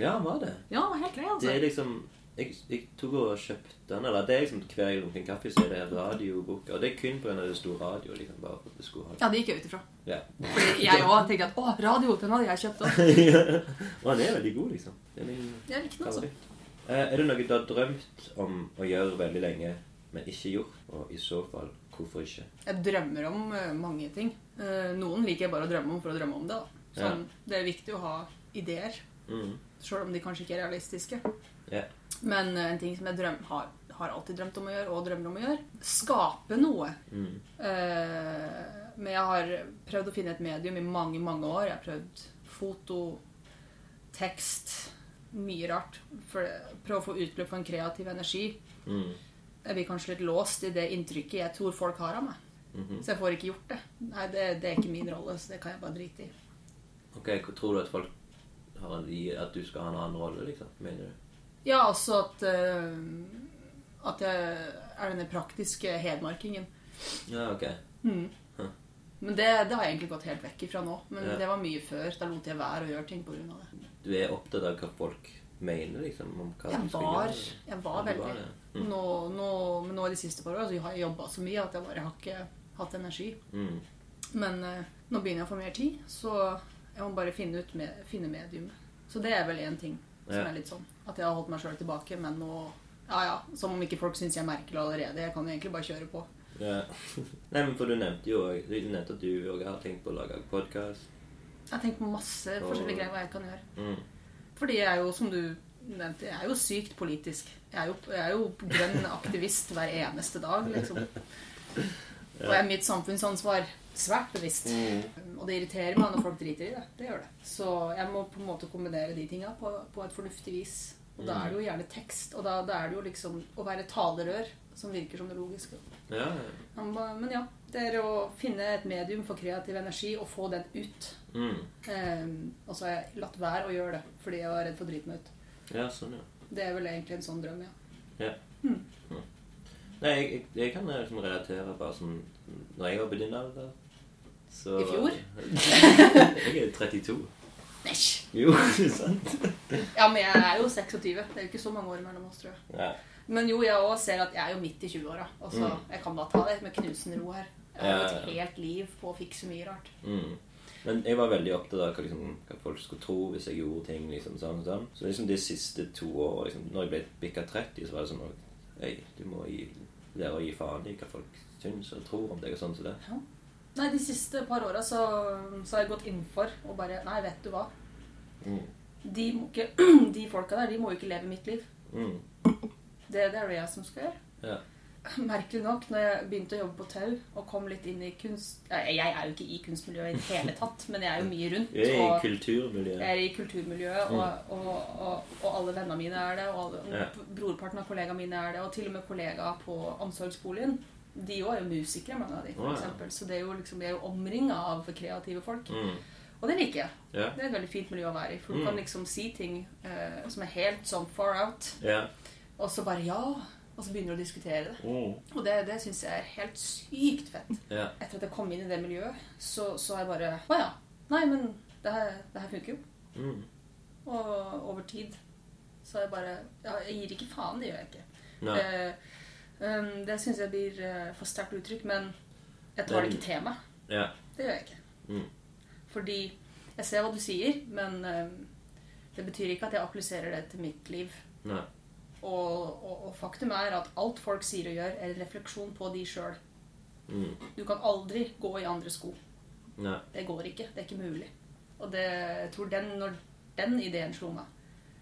Ja, var det? Ja, helt grei, Det er altså. liksom jeg, jeg tok og kjøpte den, eller det er liksom hver gang jeg kaffe, så er det radiobok. Og det er kun av det sto radio, liksom, bare for at det skulle ha Ja, det gikk jeg ut ifra. Ja. Fordi jeg òg tenkte at å, radio, den hadde jeg kjøpt òg. Og den er veldig god, liksom. Det er min Jeg likte den, altså. Eh, er det noe du har drømt om å gjøre veldig lenge, men ikke gjort? Og i så fall, hvorfor ikke? Jeg drømmer om eh, mange ting. Eh, noen liker jeg bare å drømme om for å drømme om det. da. Sånn, Det er viktig å ha ideer, Mm. sjøl om de kanskje ikke er realistiske. Yeah. Men eh, en ting som jeg drøm, har, har alltid drømt om å gjøre, og drømmer om å gjøre, skape noe. Mm. Eh, men jeg har prøvd å finne et medium i mange, mange år. Jeg har prøvd foto, tekst, mye rart. For prøve å få utløp for en kreativ energi. Mm. Jeg blir kanskje litt låst i det inntrykket jeg tror folk har av meg. Mhm. Så jeg får ikke gjort det. Nei, det, det er ikke min rolle, så det kan jeg bare drite i. Ok, tror du at folk har en, at du skal ha en annen rolle, liksom? Mener du? Ja, altså at uh, At jeg er denne praktiske hedmarkingen. Ja, ok. Mm. Huh. Men det, det har jeg egentlig gått helt vekk ifra nå. Men Ja. det var mye før. Da lot jeg være å gjøre ting av det. Du er opptatt av hva folk mener, liksom? Om hva Jeg var, gjøre? jeg var Ja, veldig var ja. Mm. nå, nå, Men nå i de siste par årene så har jeg jobba så mye at jeg bare har ikke hatt energi. Mm. Men eh, nå begynner jeg å få mer tid, så jeg må bare finne ut med, finne mediumet. Så det er vel én ting som Ja. er litt sånn. At jeg har holdt meg sjøl tilbake, men nå Ja ja, som om ikke folk syns jeg er merkelig allerede. Jeg kan jo egentlig bare kjøre på. Ja. Nei, men for du nevnte jo du nevnte at du òg har tenkt på å lage podkast. Jeg har tenkt på masse Og- forskjellige greier hva jeg kan gjøre. Mm. Fordi jeg er jo, som du nevnte, jeg er jo sykt politisk. Jeg er jo, jeg er jo grønn aktivist hver eneste dag, liksom. Og er mitt samfunnsansvar svært bevisst. Mm. Og det irriterer meg når folk driter i det. Det gjør det. Så jeg må på en måte kombinere de tinga på, på et fornuftig vis. Og da er det jo gjerne tekst. Og da, da er det jo liksom å være talerør som virker som det logiske. Ja, ja. Men ja, det er å finne et medium for kreativ energi og få den ut. Mm. Um, og så har jeg latt være å gjøre det fordi jeg var redd for å drite meg ut. ja sånn, ja. Det er vel egentlig en sånn drøm, ja. Nei, jeg, jeg, jeg kan liksom relatere bare sånn Når jeg var på din alder så I fjor? jeg er 32. Æsj! Jo, sant. Ja, men jeg er jo 26. Det er jo ikke så mange år mellom oss, tror jeg. Ja. Men jo, jeg òg ser at jeg er jo midt i 20-åra. Og så Mm. jeg kan bare ta det med knusende ro her. Jeg har Ja, et helt liv på å fikse mye rart. Mm. Men jeg var veldig opptatt av hva, liksom, hva folk skulle tro hvis jeg gjorde ting. liksom sånn og sånn. Så liksom de siste to årene, liksom, når jeg ble bikka 30, så var det sånn Hei, du må gi, lære å gi faen i hva folk syns og tror om deg. og sånn som det. Nei, de siste par åra så, så har jeg gått innenfor og bare Nei, vet du hva. Mm. De, ikke, de folka der, de må jo ikke leve mitt liv. Mm. Det, det er det jeg som skal gjøre. Ja. Merkelig nok, når jeg begynte å jobbe på Tau og kom litt inn i kunst Jeg er jo ikke i kunstmiljøet i det hele tatt, men jeg er jo mye rundt. Jeg er i og kulturmiljøet. jeg er i kulturmiljøet, og, og, og, og alle vennene mine er det. Og alle, Ja. brorparten av kollegaene mine er det, og til og med kollegaer på omsorgsboligen. De òg er jo musikere, mange av de, for eksempel. Så det er jo liksom, er jo omringa av kreative folk. Mm. Og det liker jeg. Yeah. Det er et veldig fint miljø å være i. For du Mm. kan liksom si ting uh, som er helt sånn far out, Yeah. og så bare ja. Og så begynner du å diskutere det. Mm. Og det, det syns jeg er helt sykt fett. Yeah. Etter at jeg kom inn i det miljøet, så, så er jeg bare Å ja. Nei, men det her, det her funker jo. Mm. Og over tid så er jeg bare ja, Jeg gir ikke faen, det gjør jeg ikke. Eh, um, det syns jeg blir uh, for sterkt uttrykk, men jeg tar det ikke til meg. Yeah. Det gjør jeg ikke. Mm. Fordi jeg ser hva du sier, men um, det betyr ikke at jeg appliserer det til mitt liv. Nei. Og, og, og faktum er at alt folk sier og gjør, er en refleksjon på de sjøl. Mm. Du kan aldri gå i andre sko. Nei. Det går ikke. Det er ikke mulig. Og det, jeg tror den, når den ideen slo meg,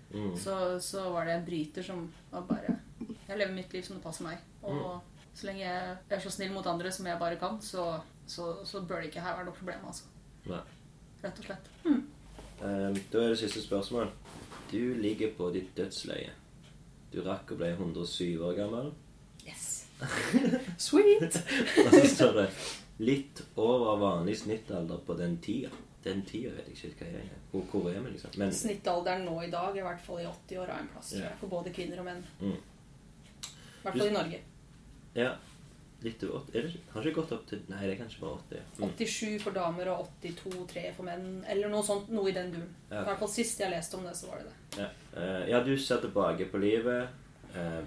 Mm. så, så var det en bryter som var bare Jeg lever mitt liv som det passer meg. Og så lenge jeg er så snill mot andre som jeg bare kan, så, så, så bør det ikke her være noe problem, altså. Nei. Rett og slett. Eh, da er det siste spørsmål. Du ligger på ditt dødsleie. Du rakk å bli 107 år gammel. Yes. Sweet! Og så står det 'litt over vanlig snittalder på den tida'. Den tida vet jeg ikke hva jeg er. Hvor, hvor er vi, liksom? Men Snittalderen nå i dag er i hvert fall i 80 år av en plass, tror jeg, for både kvinner og menn. Mm. I hvert fall i Norge. ja. Litt over 80 er det, ikke- Har ikke gått opp til Nei, det er kanskje bare 80. Mm. 87 for damer og 82-3 for menn. Eller noe sånt. Noe i den duren. Ja. I hvert fall sist jeg leste om det, så var det det. Ja. uh, ja, du ser tilbake på livet. Uh,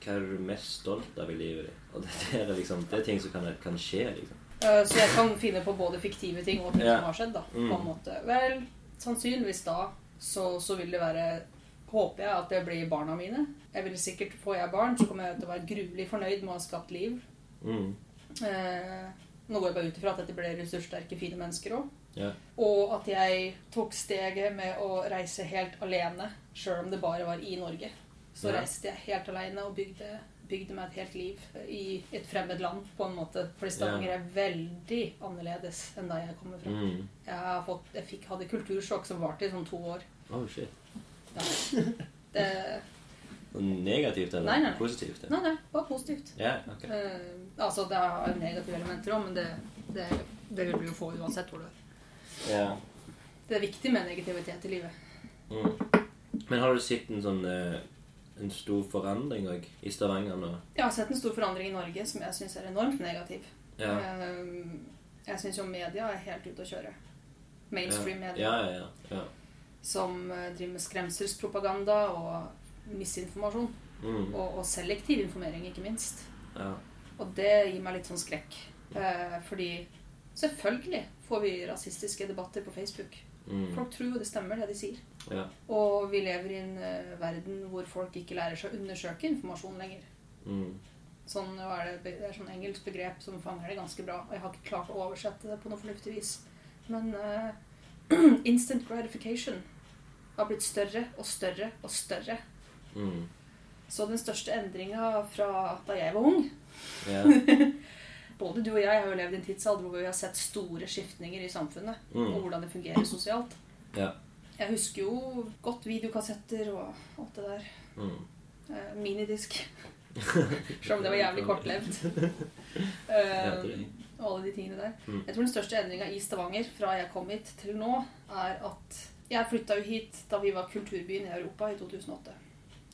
hva er du mest stolt av i livet ditt? Og det, er liksom, det er ting som kan, kan skje, liksom. Uh, Så jeg kan finne på både fiktive ting og ting Ja. som har skjedd. da, på Mm. en måte. Vel, sannsynligvis da så, så vil det være Håper jeg at det blir barna mine. Jeg vil sikkert, Får jeg barn, så kommer jeg til å være gruelig fornøyd med å ha skapt liv. Mm. Eh, nå går jeg bare ut ifra at dette ble ressurssterke, fine mennesker òg. Yeah. Og at jeg tok steget med å reise helt alene, sjøl om det bare var i Norge. Så yeah. reiste jeg helt alene og bygde, bygde meg et helt liv i et fremmed land, på en måte. Fordi Stavanger yeah. er veldig annerledes enn der jeg kommer fra. Mm. Jeg, har fått, jeg fikk, hadde kultursjokk som varte i sånn to år. Oh, shit. Ja. Det, Negativt eller Nei, nei, nei. positivt? nei, nei, bare positivt. Ja, okay. Eh, altså, det har negative elementer òg, men det, det, det vil du jo få uansett hvor du er. Ja. Det er viktig med negativitet i livet. Mm. Men har du sett en sånn eh, en stor forandring òg i Stavanger nå? Jeg har sett en stor forandring i Norge som jeg syns er enormt negativ. Ja. Eh, Jeg syns jo media er helt ute å kjøre. Mainstream media. Ja, ja, ja. ja. Som eh, driver med skremselspropaganda og misinformasjon. Mm. Og, og selektiv informering, ikke minst. ja. Og det gir meg litt sånn skrekk. Eh, fordi selvfølgelig får vi rasistiske debatter på Facebook. Mm. Folk tror jo det stemmer, det de sier. ja. Og vi lever i en uh, verden hvor folk ikke lærer seg å undersøke informasjon lenger. Mm. Sånn, er det, det er sånn engelsk begrep som fanger det ganske bra. Og jeg har ikke klart å oversette det på noe fornuftig vis. Men uh, instant gratification har blitt større og større og større. Mm. Så den største endringa fra da jeg var ung yeah. Både du og jeg har jo levd i en tidsalder hvor vi har sett store skiftninger i samfunnet. Mm. Og hvordan det fungerer sosialt. Yeah. Jeg husker jo godt videokassetter og alt det der. Mm. Eh, minidisk. Selv om det var jævlig kortlevd. Eh, og alle de tingene der. Mm. Jeg tror den største endringa i Stavanger fra jeg kom hit til nå, er at jeg flytta jo hit da vi var kulturbyen i Europa i 2008.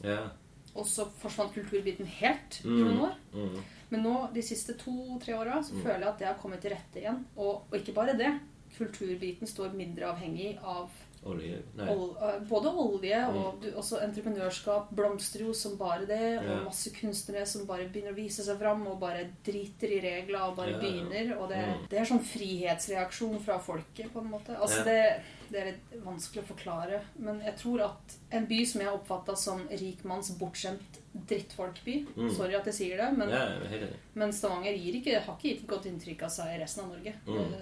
Ja. Og så forsvant kulturbiten helt i Mm. noen år. Mm. Men nå, de siste to-tre åra, så Mm. føler jeg at det har kommet til rette igjen. Og, og ikke bare det. Kulturbiten står mindre avhengig av Olje Nei. ol, eh, både olje Mm. og du, også entreprenørskap blomstrer jo som bare det. Ja. Og masse kunstnere som bare begynner å vise seg fram og bare driter i regler og bare Ja, begynner. Og det, Mm. det er sånn frihetsreaksjon fra folket, på en måte. Altså det, det er litt vanskelig å forklare. Men jeg tror at en by som jeg har oppfatta som rikmanns bortskjemt drittfolkby Mm. Sorry at jeg sier det, men men Stavanger ikke, har ikke gitt et godt inntrykk av seg i resten av Norge. Mm.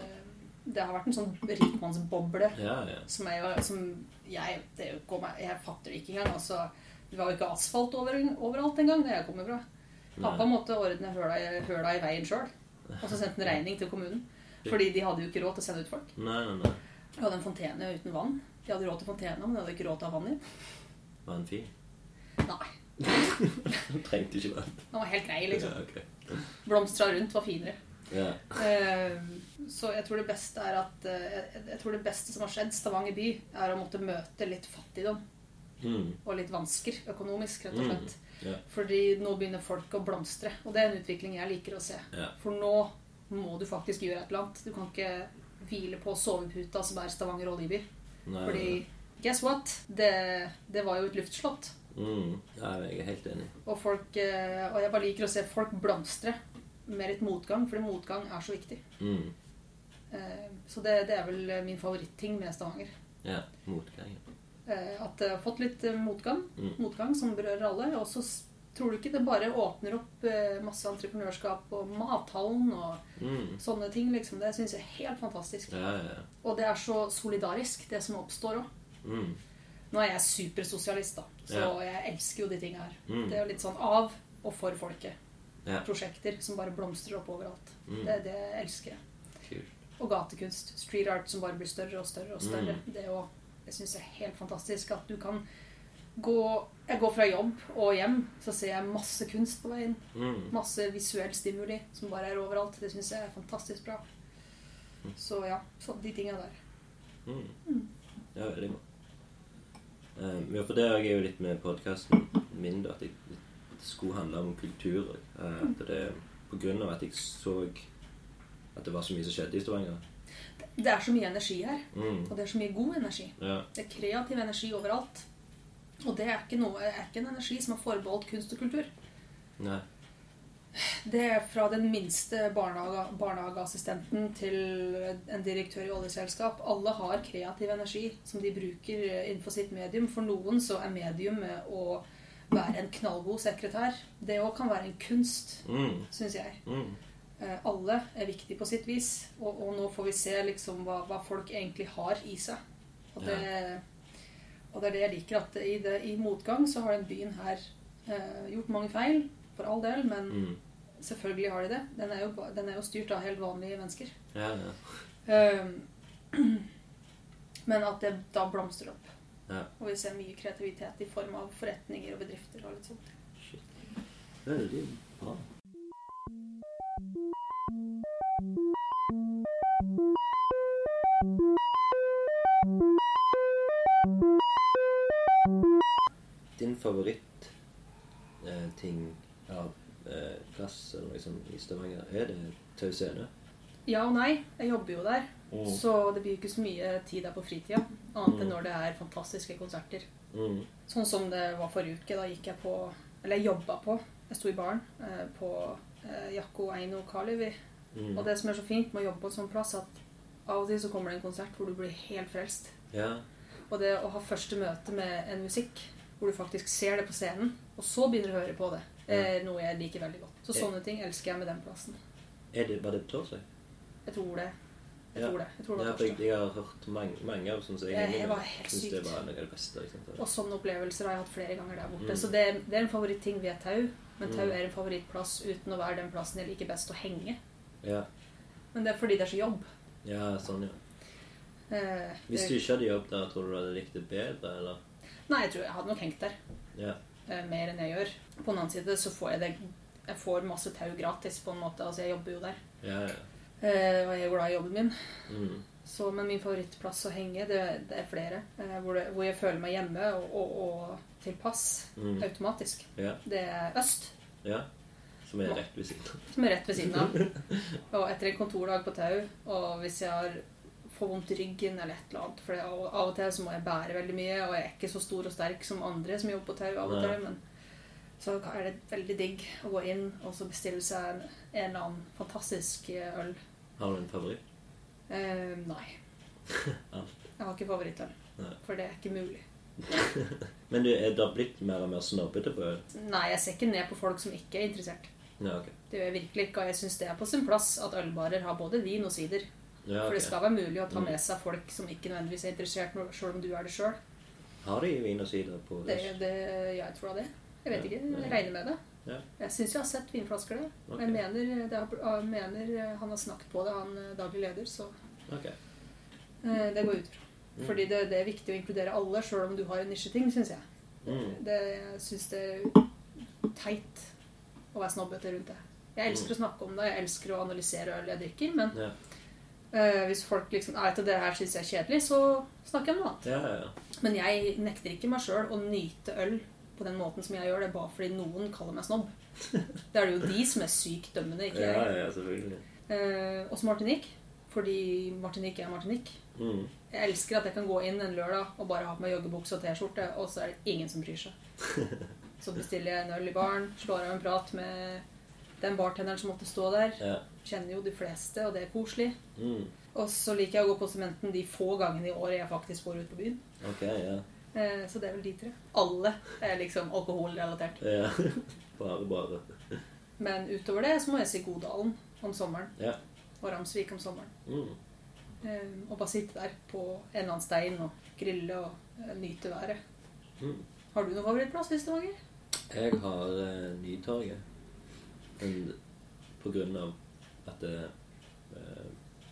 Det, har vært en sånn rikmannsboble Ja, ja. som jeg, som jeg det går meg, Jeg fatter det ikke engang. Altså, det var jo ikke asfalt over, overalt engang da jeg kommer fra. Pappa Nei. måtte ordne høla, i- høla i veien sjøl. Og så sendte han regning til kommunen. Fordi de hadde jo ikke råd til å sende ut folk. Nei, nei, nei. De hadde en fontene uten vann. De hadde råd til fontene, men de hadde ikke råd til å ha vann i. Var han fin? Nei. Han trengte ikke vann. Den var helt grei, liksom. Ja, okay. Blomstra rundt var finere. Ja. Eh, Så jeg tror det beste er at eh, jeg, tror det beste som har skjedd Stavanger by, er å måtte møte litt fattigdom Mm. og litt vansker økonomisk, rett og Mm. slett. Fordi nå begynner folk å blomstre, og det er en utvikling jeg liker å se. Yeah. For nå må du faktisk gjøre et eller annet. Du kan ikke hvile på soveputa som er Stavanger Oljeby. Nei, Fordi guess what? Det, det var jo et luftslott. Mm. Ja, jeg er helt enig. Og, folk, eh, og jeg bare liker å se folk blomstre med litt motgang, fordi motgang er så viktig. Mm. Eh, Så det, det er vel min favoritting med Stavanger. Ja. Motgang. eh, at jeg har fått litt eh, motgang, Mm. motgang som berører alle. Og så tror du ikke det bare åpner opp eh, masse entreprenørskap og mathallen og Mm. sånne ting. liksom. Det syns jeg er helt fantastisk. Ja, ja, ja. Og det er så solidarisk, det som oppstår òg. Mm. Nå er jeg supersosialist, da, så jeg elsker jo de tinga her. Mm. Det er jo litt sånn av og for folket. Ja. Prosjekter som bare blomstrer opp overalt. Mm. Det, det elsker jeg. Kult. Og gatekunst. Street art som bare blir større og større og større. Mm. Det jo, jeg syns det er helt fantastisk at du kan gå Jeg går fra jobb og hjem, så ser jeg masse kunst på veien. Mm. Masse visuell stimuli som bare er overalt. Det syns jeg er fantastisk bra. Så ja, så de tinga der. Mm. Ja, veldig bra. Um, ja, for det er jeg jo litt med podkasten min, da, at at det skulle handle om kultur. Uh, at det, på grunn av at jeg så at det var så mye som skjedde i Stavanger. Det er så mye energi her. Mm. Og det er så mye god energi. Ja. Det er kreativ energi overalt. Og det er ikke, noe, er ikke en energi som er forbeholdt kunst og kultur. Nei. Det er fra den minste barnehage, barnehageassistenten til en direktør i oljeselskap. Alle har kreativ energi som de bruker innenfor sitt medium. For noen så er mediumet å være en knallgod sekretær. Det òg kan være en kunst, Mm. syns jeg. Mm. Eh, Alle er viktige på sitt vis, og, og nå får vi se liksom hva, hva folk egentlig har i seg. Og det, og det er det jeg liker, at i, det, i motgang så har den byen her eh, gjort mange feil, for all del, men Mm. selvfølgelig har de det. Den er jo, den er jo styrt av helt vanlige mennesker. Ja, ja. Eh, men at det da blomstrer opp. Ja. Og vi ser mye kreativitet i form av forretninger og bedrifter og litt sånt. Shit. Veldig bra. Din favoritt eh, ting av eh, plass eller liksom i Stavanger, er det Tau Scene? Ja og nei. Jeg jobber jo der. Mm. Så det blir ikke så mye tid der på fritida. Annet enn Mm. når det er fantastiske konserter. Mm. Sånn som det var forrige uke. Da gikk jeg på Eller jeg jobba på Jeg sto i baren eh, på eh, Jakko Eino Kalivi. Mm. Og det som er så fint med å jobbe på en sånn plass, at av og til så kommer det en konsert hvor du blir helt frelst. Ja. Og det å ha første møte med en musikk hvor du faktisk ser det på scenen, og så begynner du å høre på det, er noe jeg liker veldig godt. Så sånne ting elsker jeg med den plassen. Er det, var det på torsdag? Jeg tror det. Jeg Ja. tror det. Jeg tror det Ja, jeg, jeg har hørt mange, mange av sånne som jeg Det var helt det sykt. var noe av det beste. Og sånne opplevelser har jeg hatt flere ganger der borte. Mm. Så det, det er en favoritting ved Tau. Men Tau Mm. er en favorittplass uten å være den plassen jeg liker best å henge. Ja. Men det er fordi det er så jobb. Ja, sånn, ja. Eh, Hvis du ikke hadde jobbet der, tror du du hadde likt det bedre, eller? Nei, jeg tror jeg hadde nok hengt der Ja. eh, mer enn jeg gjør. På den annen side så får jeg det Jeg får masse tau gratis, på en måte. Altså, jeg jobber jo der. Ja, ja. Eh, og jeg er glad i jobben min. Mm. Så, men min favorittplass å henge, det, det er flere. Eh, hvor, det, hvor jeg føler meg hjemme og, og, og tilpass Mm. automatisk. Ja. Det er øst. ja. Som er rett ved siden av. Som er rett ved siden av. Og etter en kontordag på Tau, og hvis jeg har får vondt i ryggen eller et eller annet For av og til så må jeg bære veldig mye, og jeg er ikke så stor og sterk som andre som jobber på Tau av og til, men så er det veldig digg å gå inn og så bestille seg en, en eller annen fantastisk øl. Har du en favoritt? Eh, nei. Jeg har ikke favorittøl. For det er ikke mulig. Men du, er det blitt mer og mer snobbete på øl? Nei, jeg ser ikke ned på folk som ikke er interessert. Ja, okay. Det gjør jeg virkelig ikke, og jeg syns det er på sin plass at ølbarer har både vin og sider. Ja, For det skal være mulig å ta Mm. med seg folk som ikke nødvendigvis er interessert, sjøl om du er det sjøl. Har de vin og sider på Det, det, jeg tror det. Jeg vet ikke. Jeg regner med det. Ja. Jeg syns jeg har sett vinflasker der. Okay. Jeg mener, det har, mener han har snakket på det, han eh, daglig leder, så Ok. eh, det går ut fra. Mm. Fordi det, det er viktig å inkludere alle, sjøl om du har en nisjeting, syns jeg. Mm. Det, jeg syns det er teit å være snobbete rundt det. Jeg elsker å snakke om det, jeg elsker å analysere øl jeg drikker, men Ja. uh, hvis folk liksom Nei, til det her syns jeg er kjedelig, så snakker jeg om noe annet. Ja, ja, ja. Men jeg nekter ikke meg sjøl å nyte øl på den måten som jeg gjør det, bare fordi noen kaller meg snobb. Det er det jo de som er sykt dømmende, ikke jeg. ja, selvfølgelig. Uh, også Martinique, fordi Martinique er Martinique. Mm. Jeg elsker at jeg kan gå inn en lørdag og bare ha på meg joggebukse og T-skjorte, og så er det ingen som bryr seg. Så bestiller jeg en øl i baren, slår av en prat med den bartenderen som måtte stå der. Ja. Kjenner jo de fleste, og det er koselig. Mm. Og så liker jeg å gå på Sementen de få gangene i året jeg faktisk går ut på byen. Okay, ja. Eh, Så det er vel de tre. Alle er liksom alkoholrelatert. Ja. Bare, bare. Men utover det så må jeg si Godalen om sommeren. Ja. Og Ramsvik om sommeren. Mm. Eh, Og bare sitte der på en eller annen stein og grille og eh, nyte været. Mm. Har du noen favorittplass i Stavanger? Jeg har eh, Nytorget. Men på grunn av at det, eh,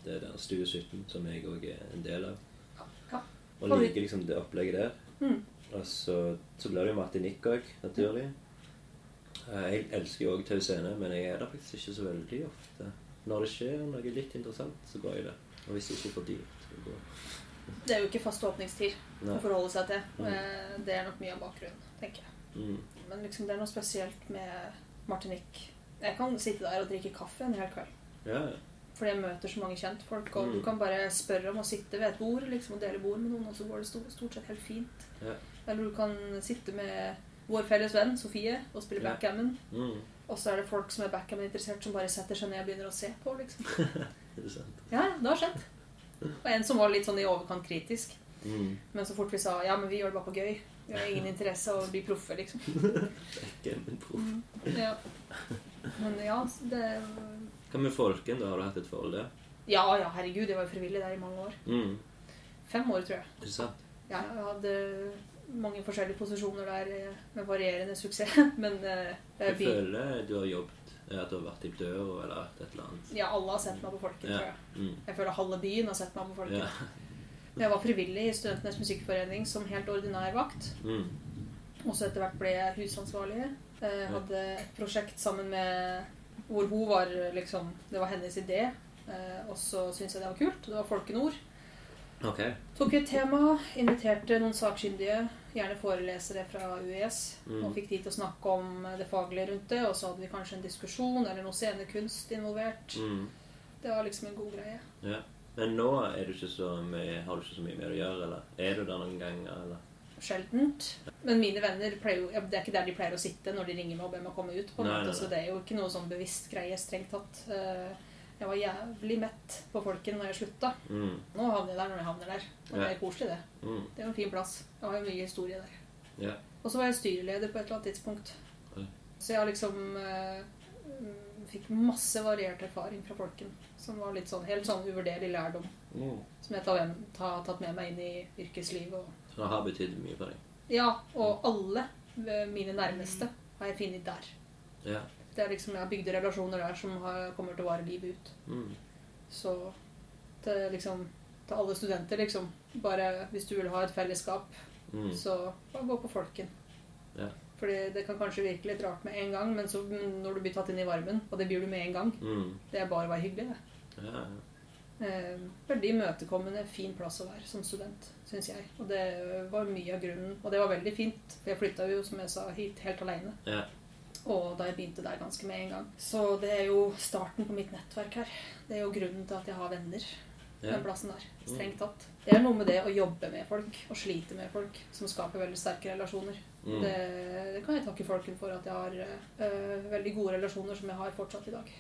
det er der Stue 17 som jeg òg er en del av. Og liker liksom det opplegget der. Mm. Og så, så blir det jo Martinique òg, naturlig. Eh, Jeg elsker jo òg Tau Scene, men jeg er der faktisk ikke så veldig ofte. Når det skjer noe litt interessant, så går jeg der. Og hvis det ikke er for dyrt, så går jeg. Det er jo ikke fast åpningstid Nei. å forholde seg til. Mm. Eh, Det er nok mye av bakgrunnen, tenker jeg. Mm. Men liksom det er noe spesielt med Martinique. Jeg kan sitte der og drikke kaffe en hel kveld. Ja, ja. Fordi jeg møter så mange kjentfolk. Og Mm. du kan bare spørre om å sitte ved et bord liksom, og dele bord med noen, og så går det stort, stort sett helt fint. Ja. Eller du kan sitte med vår felles venn Sofie og spille backgammon. Mm. Og så er det folk som er backgammon-interessert, som bare setter seg ned og begynner å se på. liksom. Det er sant. Ja, ja, det har skjedd. Og en som var litt sånn i overkant kritisk. Mm. Men så fort vi sa ja, men vi gjør det bare på gøy. Vi har ingen interesse av å bli proffe, liksom. Ikke en proff. Ja. Men ja, det Hva med Folken, da? Har du hatt et forhold der? Ja, ja, herregud, jeg var jo frivillig der i mange år. Mm. Fem år, tror jeg. Er sant? Ja, jeg hadde mange forskjellige posisjoner der eh, med varierende suksess. Men eh, Jeg fint. føler du har jobbet At du har vært i døra eller et eller annet. Ja, alle har sett meg på Folken, Ja. tror jeg. Mm. Jeg føler halve byen har sett meg på Folken. Ja. Jeg var frivillig i Studentenes musikkforening som helt ordinær vakt. Mm. Og så etter hvert ble jeg husansvarlig. Jeg hadde et prosjekt sammen med Hvor hun var liksom Det var hennes idé. Eh, Og så syntes jeg det var kult. Det var Folkenord. Ok. Tok et tema, inviterte noen sakkyndige, gjerne forelesere fra UiS, Mm. og fikk de til å snakke om det faglige rundt det. Og så hadde vi kanskje en diskusjon eller noe scenekunst involvert. Mm. Det var liksom en god greie. Ja. Men nå er du ikke så mye, har du ikke så mye med å gjøre, eller? Er du der noen ganger, eller? Sjeldent. Men mine venner pleier jo ja, Det er ikke der de pleier å sitte når de ringer meg og ber meg komme ut. på en Nei, måte, nei, nei. Så det er jo ikke noe sånn bevisst greie, strengt tatt. Eh, Jeg var jævlig mett på folken når jeg slutta. Mm. Nå havner jeg der når jeg havner der. Og det er koselig, det. Mm. Det er jo en fin plass. Jeg har jo mye historie der. Ja. Og så var jeg styreleder på et eller annet tidspunkt. Så jeg har liksom eh, fikk masse variert erfaring fra folken. Som var litt sånn, helt sånn uvurderlig lærdom. Mm. Som jeg har tatt med meg inn i yrkeslivet. Og, Så det har betydd mye for deg? ja, og alle eh, mine nærmeste har jeg funnet der. Ja. Det er liksom, Jeg har bygd relasjoner der som har, kommer til å vare livet ut. Mm. Så til, liksom, til alle studenter, liksom Bare hvis du vil ha et fellesskap, Mm. så bare gå på folken. Ja. Fordi det kan kanskje virke litt rart med en gang, men så når du blir tatt inn i varmen, og det blir du med en gang Mm. Det er bare å være hyggelig, det. Ja, ja. Eh, veldig imøtekommende, fin plass å være som student, syns jeg. Og det var mye av grunnen. Og det var veldig fint, for jeg flytta jo, som jeg sa, hit helt aleine. Ja. Og da jeg begynte der ganske med en gang. Så det er jo starten på mitt nettverk her. Det er jo grunnen til at jeg har venner. Ja. Den plassen der, strengt tatt. Det er noe med det å jobbe med folk og slite med folk som skaper veldig sterke relasjoner. Mm. Det, det kan jeg takke folken for at jeg har øh, veldig gode relasjoner som jeg har fortsatt i dag.